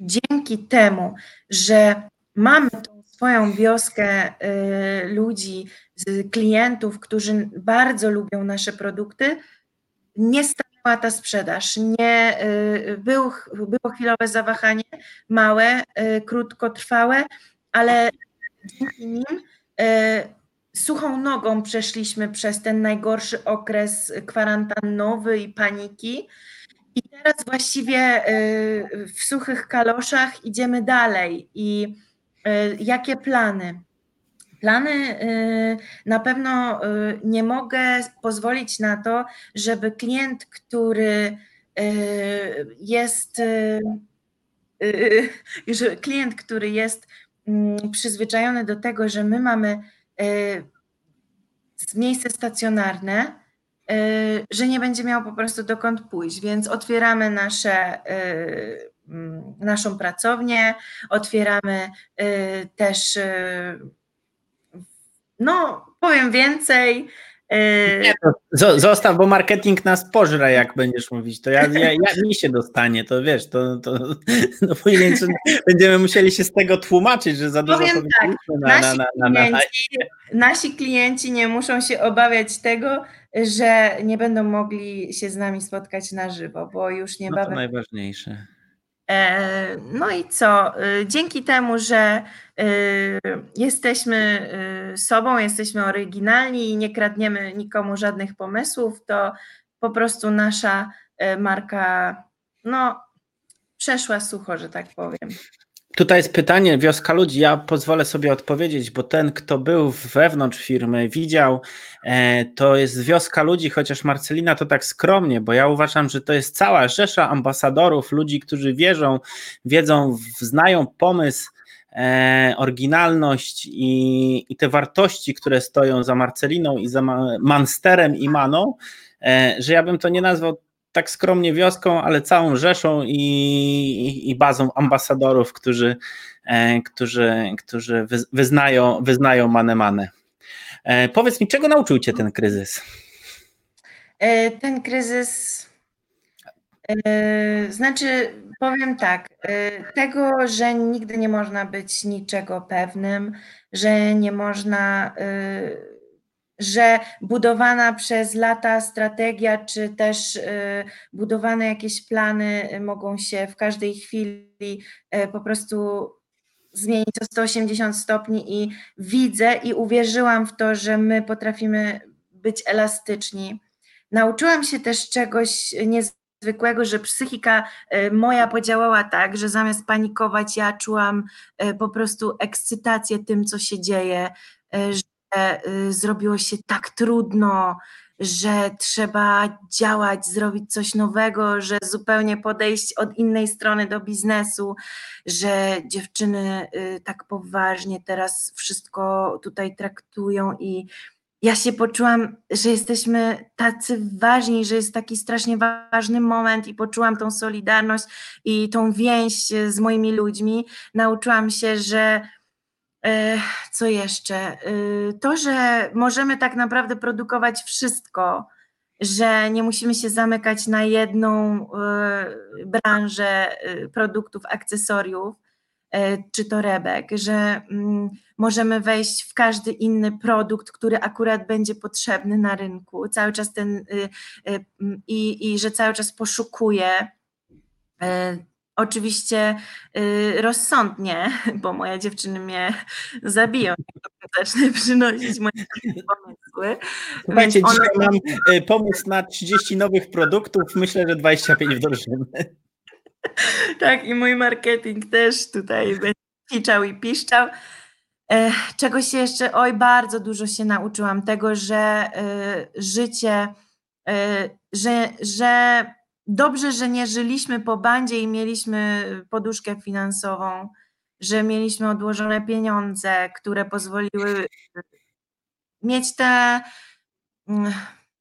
dzięki temu, że mamy tą swoją wioskę y, ludzi, klientów, którzy bardzo lubią nasze produkty, nie ta sprzedaż. Nie, y, był, było chwilowe zawahanie, małe, y, krótkotrwałe, ale dzięki nim y, suchą nogą przeszliśmy przez ten najgorszy okres kwarantannowy i paniki. I teraz właściwie w suchych kaloszach idziemy dalej. I jakie plany? Plany y, na pewno y, nie mogę pozwolić na to, żeby klient, który y, jest klient, który jest mm, przyzwyczajony do tego, że my mamy miejsce stacjonarne, że nie będzie miał po prostu dokąd pójść, więc otwieramy nasze, mm, naszą pracownię, otwieramy też no, powiem więcej. Y, Nie, zostaw, bo marketing nas pożre, jak będziesz mówić. To ja, ja, ja mi się dostanie, to wiesz, to, to no później będziemy musieli się z tego tłumaczyć, że za dużo Powiem tak, na, nasi, na, na, klienci, nasi klienci nie muszą się obawiać tego, że nie będą mogli się z nami spotkać na żywo, bo już niebawem. No to najważniejsze. No i co? Dzięki temu, że jesteśmy sobą, jesteśmy oryginalni i nie kradniemy nikomu żadnych pomysłów, to po prostu nasza marka no, przeszła sucho, że tak powiem. Tutaj jest pytanie, wioska ludzi. Ja pozwolę sobie odpowiedzieć, bo ten, kto był wewnątrz firmy, widział, e, to jest wioska ludzi, chociaż Marcelina to tak skromnie, bo ja uważam, że to jest cała rzesza ambasadorów, ludzi, którzy wierzą, wiedzą, znają pomysł, e, oryginalność i, i te wartości, które stoją za Marceliną i za Mansterem i Maną, e, że ja bym to nie nazwał tak skromnie wioską, ale całą rzeszą i, i, i bazą ambasadorów, którzy, e, którzy, którzy wyznają, wyznają manę manę. E, powiedz mi, czego nauczył Cię ten kryzys? E, ten kryzys, znaczy powiem tak, tego, że nigdy nie można być niczego pewnym, że nie można że budowana przez lata strategia, czy też y, budowane jakieś plany mogą się w każdej chwili y, po prostu zmienić o 180 stopni i widzę i uwierzyłam w to, że my potrafimy być elastyczni. Nauczyłam się też czegoś niezwykłego, że psychika y, moja podziałała tak, że zamiast panikować, ja czułam po prostu ekscytację tym, co się dzieje, Y, zrobiło się tak trudno, że trzeba działać, zrobić coś nowego, że zupełnie podejść od innej strony do biznesu, że dziewczyny y, tak poważnie teraz wszystko tutaj traktują i ja się poczułam, że jesteśmy tacy ważni, że jest taki strasznie ważny moment i poczułam tą solidarność i tą więź z moimi ludźmi. Nauczyłam się, że E, co jeszcze? E, to, że możemy tak naprawdę produkować wszystko, że nie musimy się zamykać na jedną e, branżę produktów, akcesoriów czy torebek, że mm, możemy wejść w każdy inny produkt, który akurat będzie potrzebny na rynku, cały czas ten i, i że cały czas poszukuję Oczywiście y, rozsądnie, [LAUGHS] bo moje dziewczyny mnie [LAUGHS] zabiją, zacznę [LAUGHS] przynosić moje pomysły. Słuchajcie, one... dzisiaj mam y, pomysł na 30 nowych produktów, myślę, że 25 wdrożymy. Tak, i mój marketing też tutaj będzie piczał i piszczał. E, czego się jeszcze, oj, bardzo dużo się nauczyłam tego, że y, życie, że, że dobrze, że nie żyliśmy po bandzie i mieliśmy poduszkę finansową, że mieliśmy odłożone pieniądze, które pozwoliły mieć te,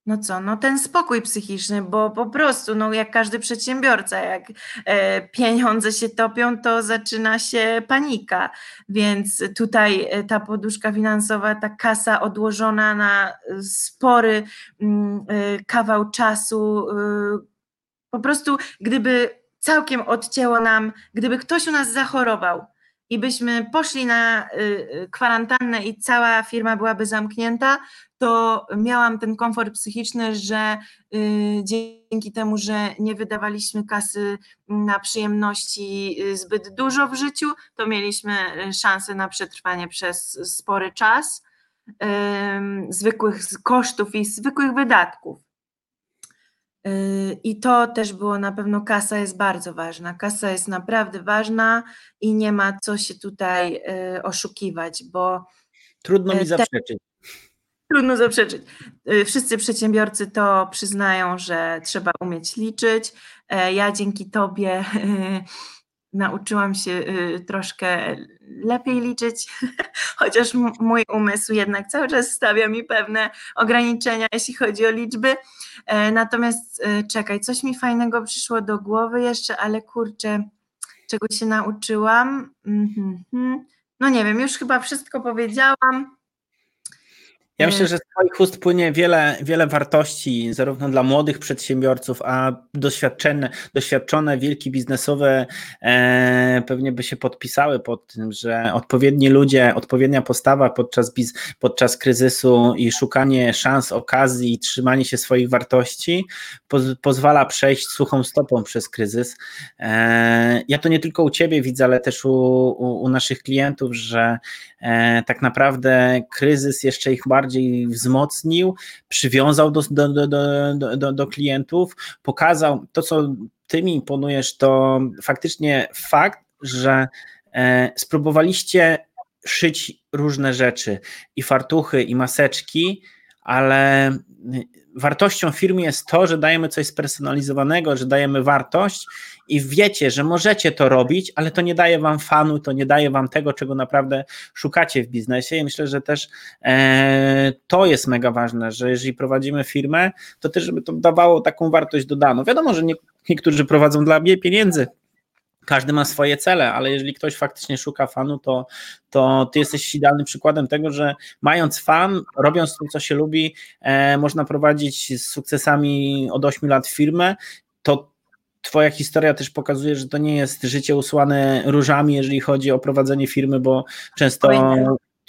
no co, no ten spokój psychiczny, bo po prostu, no jak każdy przedsiębiorca, jak e, pieniądze się topią, to zaczyna się panika, więc tutaj e, ta poduszka finansowa, ta kasa odłożona na spory mm, kawał czasu, po prostu, gdyby całkiem odcięło nam, gdyby ktoś u nas zachorował i byśmy poszli na y, y, kwarantannę i cała firma byłaby zamknięta, to miałam ten komfort psychiczny, że y, dzięki temu, że nie wydawaliśmy kasy na przyjemności zbyt dużo w życiu, to mieliśmy szansę na przetrwanie przez spory czas zwykłych kosztów i zwykłych wydatków. I to też było na pewno, kasa jest bardzo ważna. Kasa jest naprawdę ważna i nie ma co się tutaj y, oszukiwać, bo. Trudno mi y, zaprzeczyć. Trudno zaprzeczyć. Y, wszyscy przedsiębiorcy to przyznają, że trzeba umieć liczyć. Ja dzięki Tobie [LAUGHS] nauczyłam się y, troszkę lepiej liczyć, [LAUGHS] chociaż mój umysł jednak cały czas stawia mi pewne ograniczenia, jeśli chodzi o liczby. E, natomiast e, czekaj, coś mi fajnego przyszło do głowy jeszcze, ale kurczę, czego się nauczyłam? Mhm, mhm. No nie wiem, już chyba wszystko powiedziałam. Ja myślę, że z Twoich ust płynie wiele, wiele wartości, zarówno dla młodych przedsiębiorców, a doświadczone, doświadczone wielki biznesowe e, pewnie by się podpisały pod tym, że odpowiedni ludzie, odpowiednia postawa podczas, biz, podczas kryzysu i szukanie szans, okazji i trzymanie się swoich wartości poz, pozwala przejść suchą stopą przez kryzys. E, ja to nie tylko u Ciebie widzę, ale też u, u, u naszych klientów, że e, tak naprawdę kryzys jeszcze ich bardziej bardziej wzmocnił, przywiązał do, do, do, do, do klientów, pokazał to, co ty mi imponujesz, to faktycznie fakt, że e, spróbowaliście szyć różne rzeczy i fartuchy, i maseczki, ale wartością firmy jest to, że dajemy coś spersonalizowanego, że dajemy wartość i wiecie, że możecie to robić, ale to nie daje wam fanu, to nie daje wam tego, czego naprawdę szukacie w biznesie i myślę, że też e, to jest mega ważne, że jeżeli prowadzimy firmę, to też żeby to dawało taką wartość dodaną. Wiadomo, że nie, niektórzy prowadzą dla pieniędzy, każdy ma swoje cele, ale jeżeli ktoś faktycznie szuka fanu, to, to ty jesteś idealnym przykładem tego, że mając fan, robiąc to, co się lubi, e, można prowadzić z sukcesami od 8 lat firmę, to Twoja historia też pokazuje, że to nie jest życie usłane różami, jeżeli chodzi o prowadzenie firmy, bo często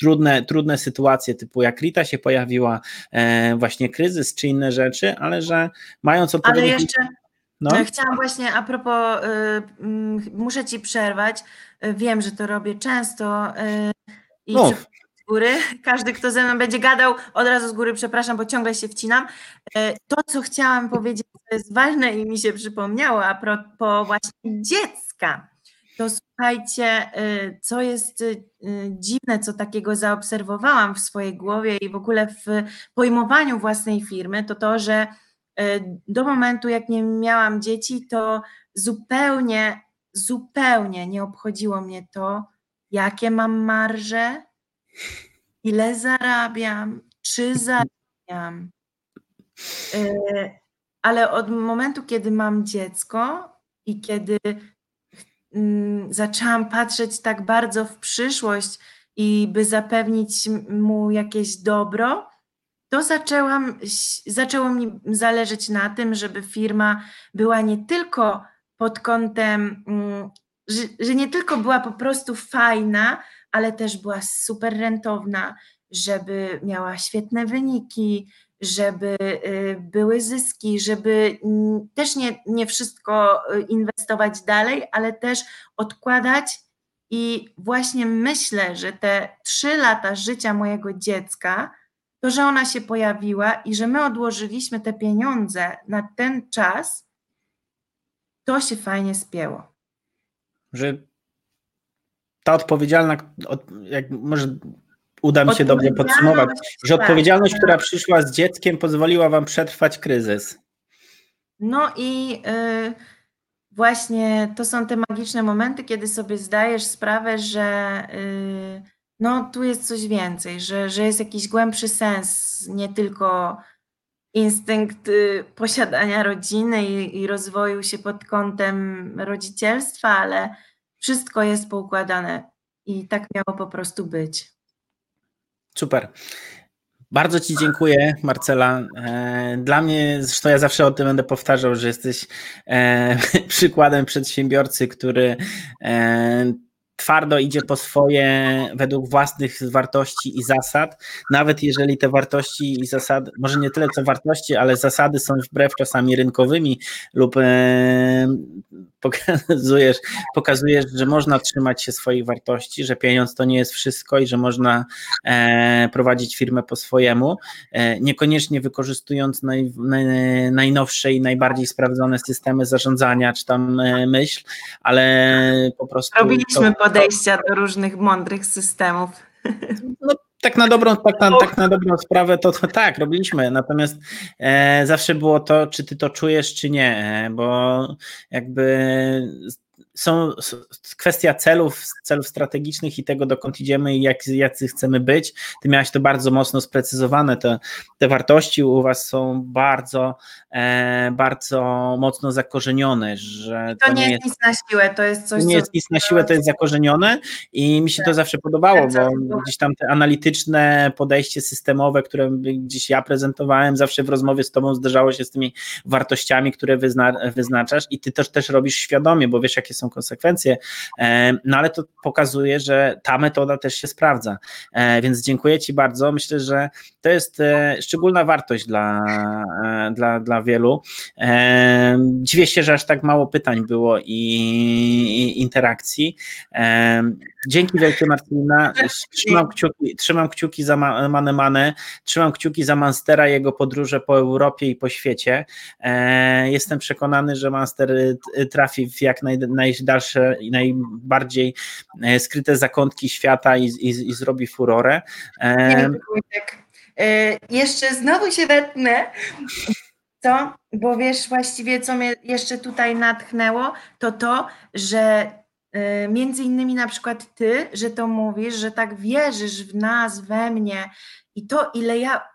trudne, trudne sytuacje, typu jak Rita się pojawiła, e, właśnie kryzys czy inne rzeczy, ale że mając odpowiednie... Ale jeszcze no. E, chciałam właśnie a propos, y, y, muszę ci przerwać. Y, wiem, że to robię często y, i no. z góry. [LAUGHS] Każdy, kto ze mną będzie gadał, od razu z góry przepraszam, bo ciągle się wcinam. To, co chciałam powiedzieć, to jest ważne i mi się przypomniało a propos właśnie dziecka. To słuchajcie, co jest dziwne, co takiego zaobserwowałam w swojej głowie i w ogóle w pojmowaniu własnej firmy, to to, że E, do momentu, jak nie miałam dzieci, to zupełnie, zupełnie nie obchodziło mnie to, jakie mam marże, ile zarabiam, czy zarabiam. E, ale od momentu, kiedy mam dziecko i kiedy mm, zaczęłam patrzeć tak bardzo w przyszłość i by zapewnić mu jakieś dobro, to zaczęłam, zaczęło mi zależeć na tym, żeby firma była nie tylko pod kątem, mm, że, że nie tylko była po prostu fajna, ale też była super rentowna, żeby miała świetne wyniki, żeby y, były zyski, żeby mm, też nie, nie wszystko y, inwestować dalej, ale też odkładać. I właśnie myślę, że te trzy lata życia mojego dziecka, to, że ona się pojawiła i że my odłożyliśmy te pieniądze na ten czas, to się fajnie spięło. Że ta odpowiedzialna, jak może uda mi się dobrze podsumować, że tak, odpowiedzialność, tak. która przyszła z dzieckiem, pozwoliła Wam przetrwać kryzys. No i y, właśnie to są te magiczne momenty, kiedy sobie zdajesz sprawę, że. Y, no tu jest coś więcej, że, że jest jakiś głębszy sens, nie tylko instynkt y, posiadania rodziny i, i rozwoju się pod kątem rodzicielstwa, ale wszystko jest poukładane i tak miało po prostu być. Super. Bardzo Ci dziękuję, Marcela. E, dla mnie, zresztą ja zawsze o tym będę powtarzał, że jesteś e, [LAUGHS] przykładem przedsiębiorcy, który e, twardo idzie po swoje według własnych wartości i zasad, nawet jeżeli te wartości i zasady, może nie tyle co wartości, ale zasady są wbrew czasami rynkowymi lub e, pokazujesz, pokazujesz, że można trzymać się swoich wartości, że pieniądz to nie jest wszystko i że można e, prowadzić firmę po swojemu, e, niekoniecznie wykorzystując naj, naj, najnowsze i najbardziej sprawdzone systemy zarządzania czy tam e, myśl, ale po prostu... Robiliśmy to, podejścia do różnych mądrych systemów. No, tak na dobrą, tak na, tak na dobrą sprawę to, to tak, robiliśmy. Natomiast e, zawsze było to, czy ty to czujesz, czy nie, e, bo jakby są kwestia celów, celów strategicznych i tego, dokąd idziemy i jak, jacy chcemy być. Ty miałaś to bardzo mocno sprecyzowane, te, te wartości u was są bardzo, e, bardzo mocno zakorzenione, że to, to, nie jest, jest nic na siłę, to jest coś, Nie jest nic na siłę, to jest zakorzenione i mi się to tak. zawsze podobało, bo gdzieś tam te analityczne podejście systemowe, które gdzieś ja prezentowałem, zawsze w rozmowie z tobą zderzało się z tymi wartościami, które wyzna, wyznaczasz i ty też, też robisz świadomie, bo wiesz, jakie są konsekwencje, e, no ale to pokazuje, że ta metoda też się sprawdza, e, więc dziękuję Ci bardzo, myślę, że to jest e, szczególna wartość dla, dla, dla wielu. Dziwię się, że aż tak mało pytań było i, i interakcji. Dzięki wielkie Marcelina. Trzymam kciuki, trzymam kciuki za Mane Mane, trzymam kciuki za Manstera, jego podróże po Europie i po świecie. E, jestem przekonany, że Manster trafi w jak naj, najdalsze i najbardziej e, skryte zakątki świata i, i, i zrobi furorę. E, jeszcze znowu się wetnę. Co? Bo wiesz, właściwie co mnie jeszcze tutaj natchnęło, to to, że Y, między innymi na przykład ty, że to mówisz, że tak wierzysz w nas, we mnie i to, ile ja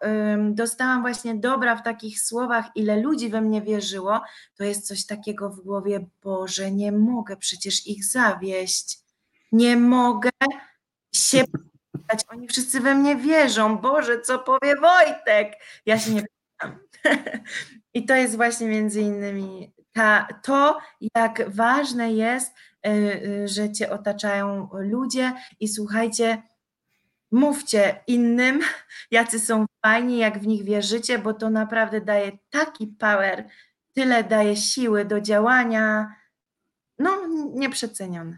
dostałam właśnie dobra w takich słowach, ile ludzi we mnie wierzyło, to jest coś takiego w głowie, Boże, nie mogę przecież ich zawieść. Nie mogę się pytać. Oni wszyscy we mnie wierzą. Boże, co powie Wojtek? Ja się nie pytam. [LAUGHS] I to jest właśnie między innymi ta, to, jak ważne jest, E, e, że cię otaczają ludzie i słuchajcie, mówcie innym, jacy są fajni, jak w nich wierzycie, bo to naprawdę daje taki power, tyle daje siły do działania, no nieprzecenione.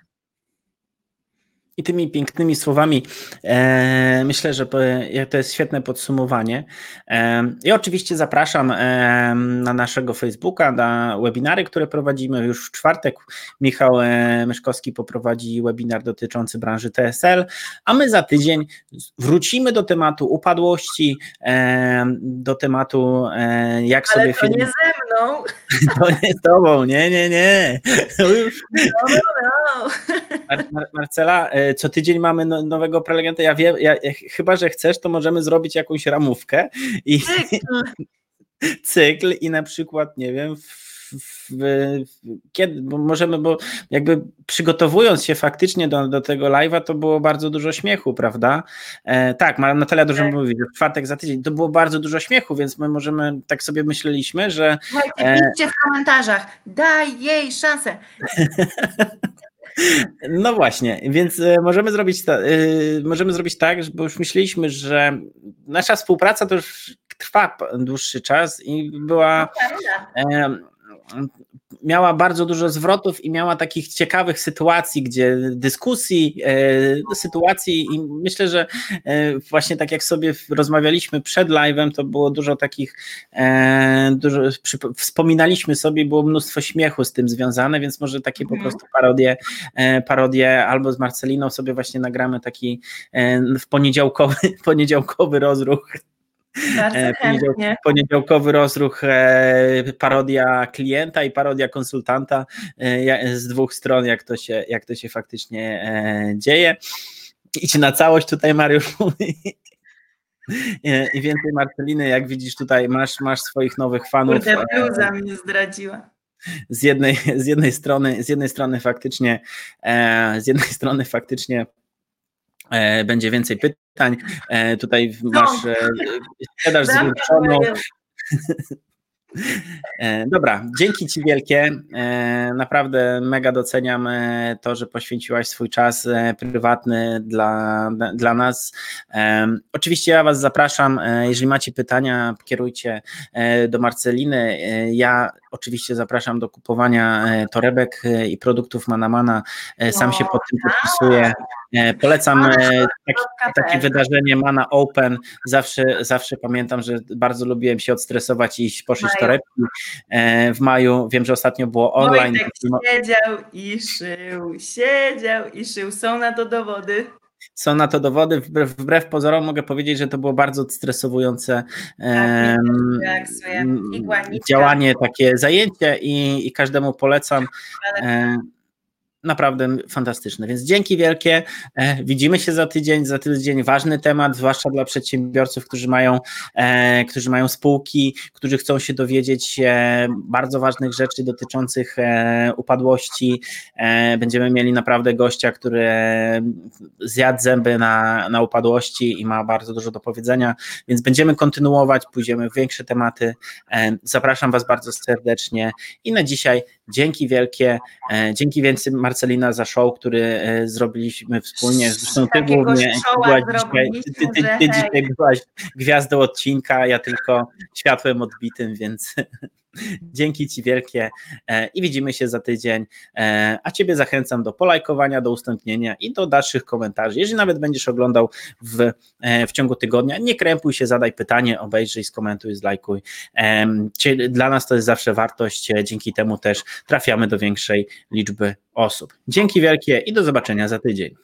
I tymi pięknymi słowami e, myślę, że to jest świetne podsumowanie. E, I oczywiście zapraszam e, na naszego Facebooka, na webinary, które prowadzimy już w czwartek. Michał e, Myszkowski poprowadzi webinar dotyczący branży TSL, a my za tydzień wrócimy do tematu upadłości, e, do tematu e, jak Ale sobie... to firmy... nie ze mną. [LAUGHS] To nie z tobą, nie, nie, nie. No, no, no. Mar Marcela, co tydzień mamy no, nowego prelegenta. Ja wiem, ja, chyba że chcesz, to możemy zrobić jakąś ramówkę i [LAUGHS] cykl, i na przykład, nie wiem, w, w, kiedy, bo możemy, bo jakby przygotowując się faktycznie do, do tego live'a, to było bardzo dużo śmiechu, prawda? E, tak, Natalia dużo tak. mówi, w czwartek za tydzień, to było bardzo dużo śmiechu, więc my możemy, tak sobie myśleliśmy, że... Słuchajcie, e, piszcie w komentarzach, daj jej szansę. [LAUGHS] No właśnie, więc e, możemy zrobić, ta, e, możemy zrobić tak, bo już myśleliśmy, że nasza współpraca to już trwa dłuższy czas i była no miała bardzo dużo zwrotów i miała takich ciekawych sytuacji, gdzie dyskusji, e, sytuacji i myślę, że e, właśnie tak jak sobie rozmawialiśmy przed live'em, to było dużo takich, e, dużo, wspominaliśmy sobie, było mnóstwo śmiechu z tym związane, więc może takie po mhm. prostu parodie, parodie albo z Marceliną sobie właśnie nagramy taki w poniedziałkowy, [LAUGHS] poniedziałkowy rozruch E, poniedział, poniedziałkowy rozruch, e, parodia klienta i parodia konsultanta e, z dwóch stron, jak to się, jak to się faktycznie dzieje. Idź na całość tutaj, Mariusz mówi. I więcej Marceliny, jak widzisz tutaj, masz, masz swoich nowych fanów. Kurde, bluza mnie zdradziła. Z jednej, z jednej strony, z jednej strony faktycznie, z jednej strony faktycznie E, będzie więcej pytań. E, tutaj masz e, sprzedaż zwiększoną. [LAUGHS] Dobra, dzięki Ci wielkie. Naprawdę mega doceniam to, że poświęciłaś swój czas prywatny dla, dla nas. Oczywiście ja Was zapraszam, jeżeli macie pytania, kierujcie do Marceliny. Ja oczywiście zapraszam do kupowania torebek i produktów Manamana. Sam się pod tym podpisuję. E, polecam e, taki, takie wydarzenie Mana Open. Zawsze, zawsze pamiętam, że bardzo lubiłem się odstresować i poszyć torebki e, w maju. Wiem, że ostatnio było online. Wojtek siedział i szył, siedział i szył. Są na to dowody. Są na to dowody. Wbrew, wbrew pozorom mogę powiedzieć, że to było bardzo stresowujące um, działanie, takie zajęcie i, i każdemu polecam. Naprawdę fantastyczne. Więc dzięki wielkie. E, widzimy się za tydzień. Za tydzień ważny temat, zwłaszcza dla przedsiębiorców, którzy mają, e, którzy mają spółki, którzy chcą się dowiedzieć e, bardzo ważnych rzeczy dotyczących upadłości. Będziemy mieli naprawdę gościa, który zjadł zęby na, na upadłości i ma bardzo dużo do powiedzenia, więc będziemy kontynuować, pójdziemy w większe tematy. Zapraszam Was bardzo serdecznie i na dzisiaj dzięki wielkie. Dzięki więcej Marcelina za show, który e, zrobiliśmy wspólnie. Zresztą ty głównie byłaś dzisiaj, ty, ty, ty dzisiaj byłaś gwiazdą odcinka, ja tylko światłem odbitym, więc Dzięki Ci wielkie e, i widzimy się za tydzień. E, a Ciebie zachęcam do polajkowania, do udostępnienia i do dalszych komentarzy. Jeżeli nawet będziesz oglądał w, w ciągu tygodnia, nie krępuj się, zadaj pytanie, obejrzyj, skomentuj, zlajkuj. Dla nas to jest zawsze wartość, dzięki temu też trafiamy do większej liczby osób. Dzięki wielkie i do zobaczenia za tydzień.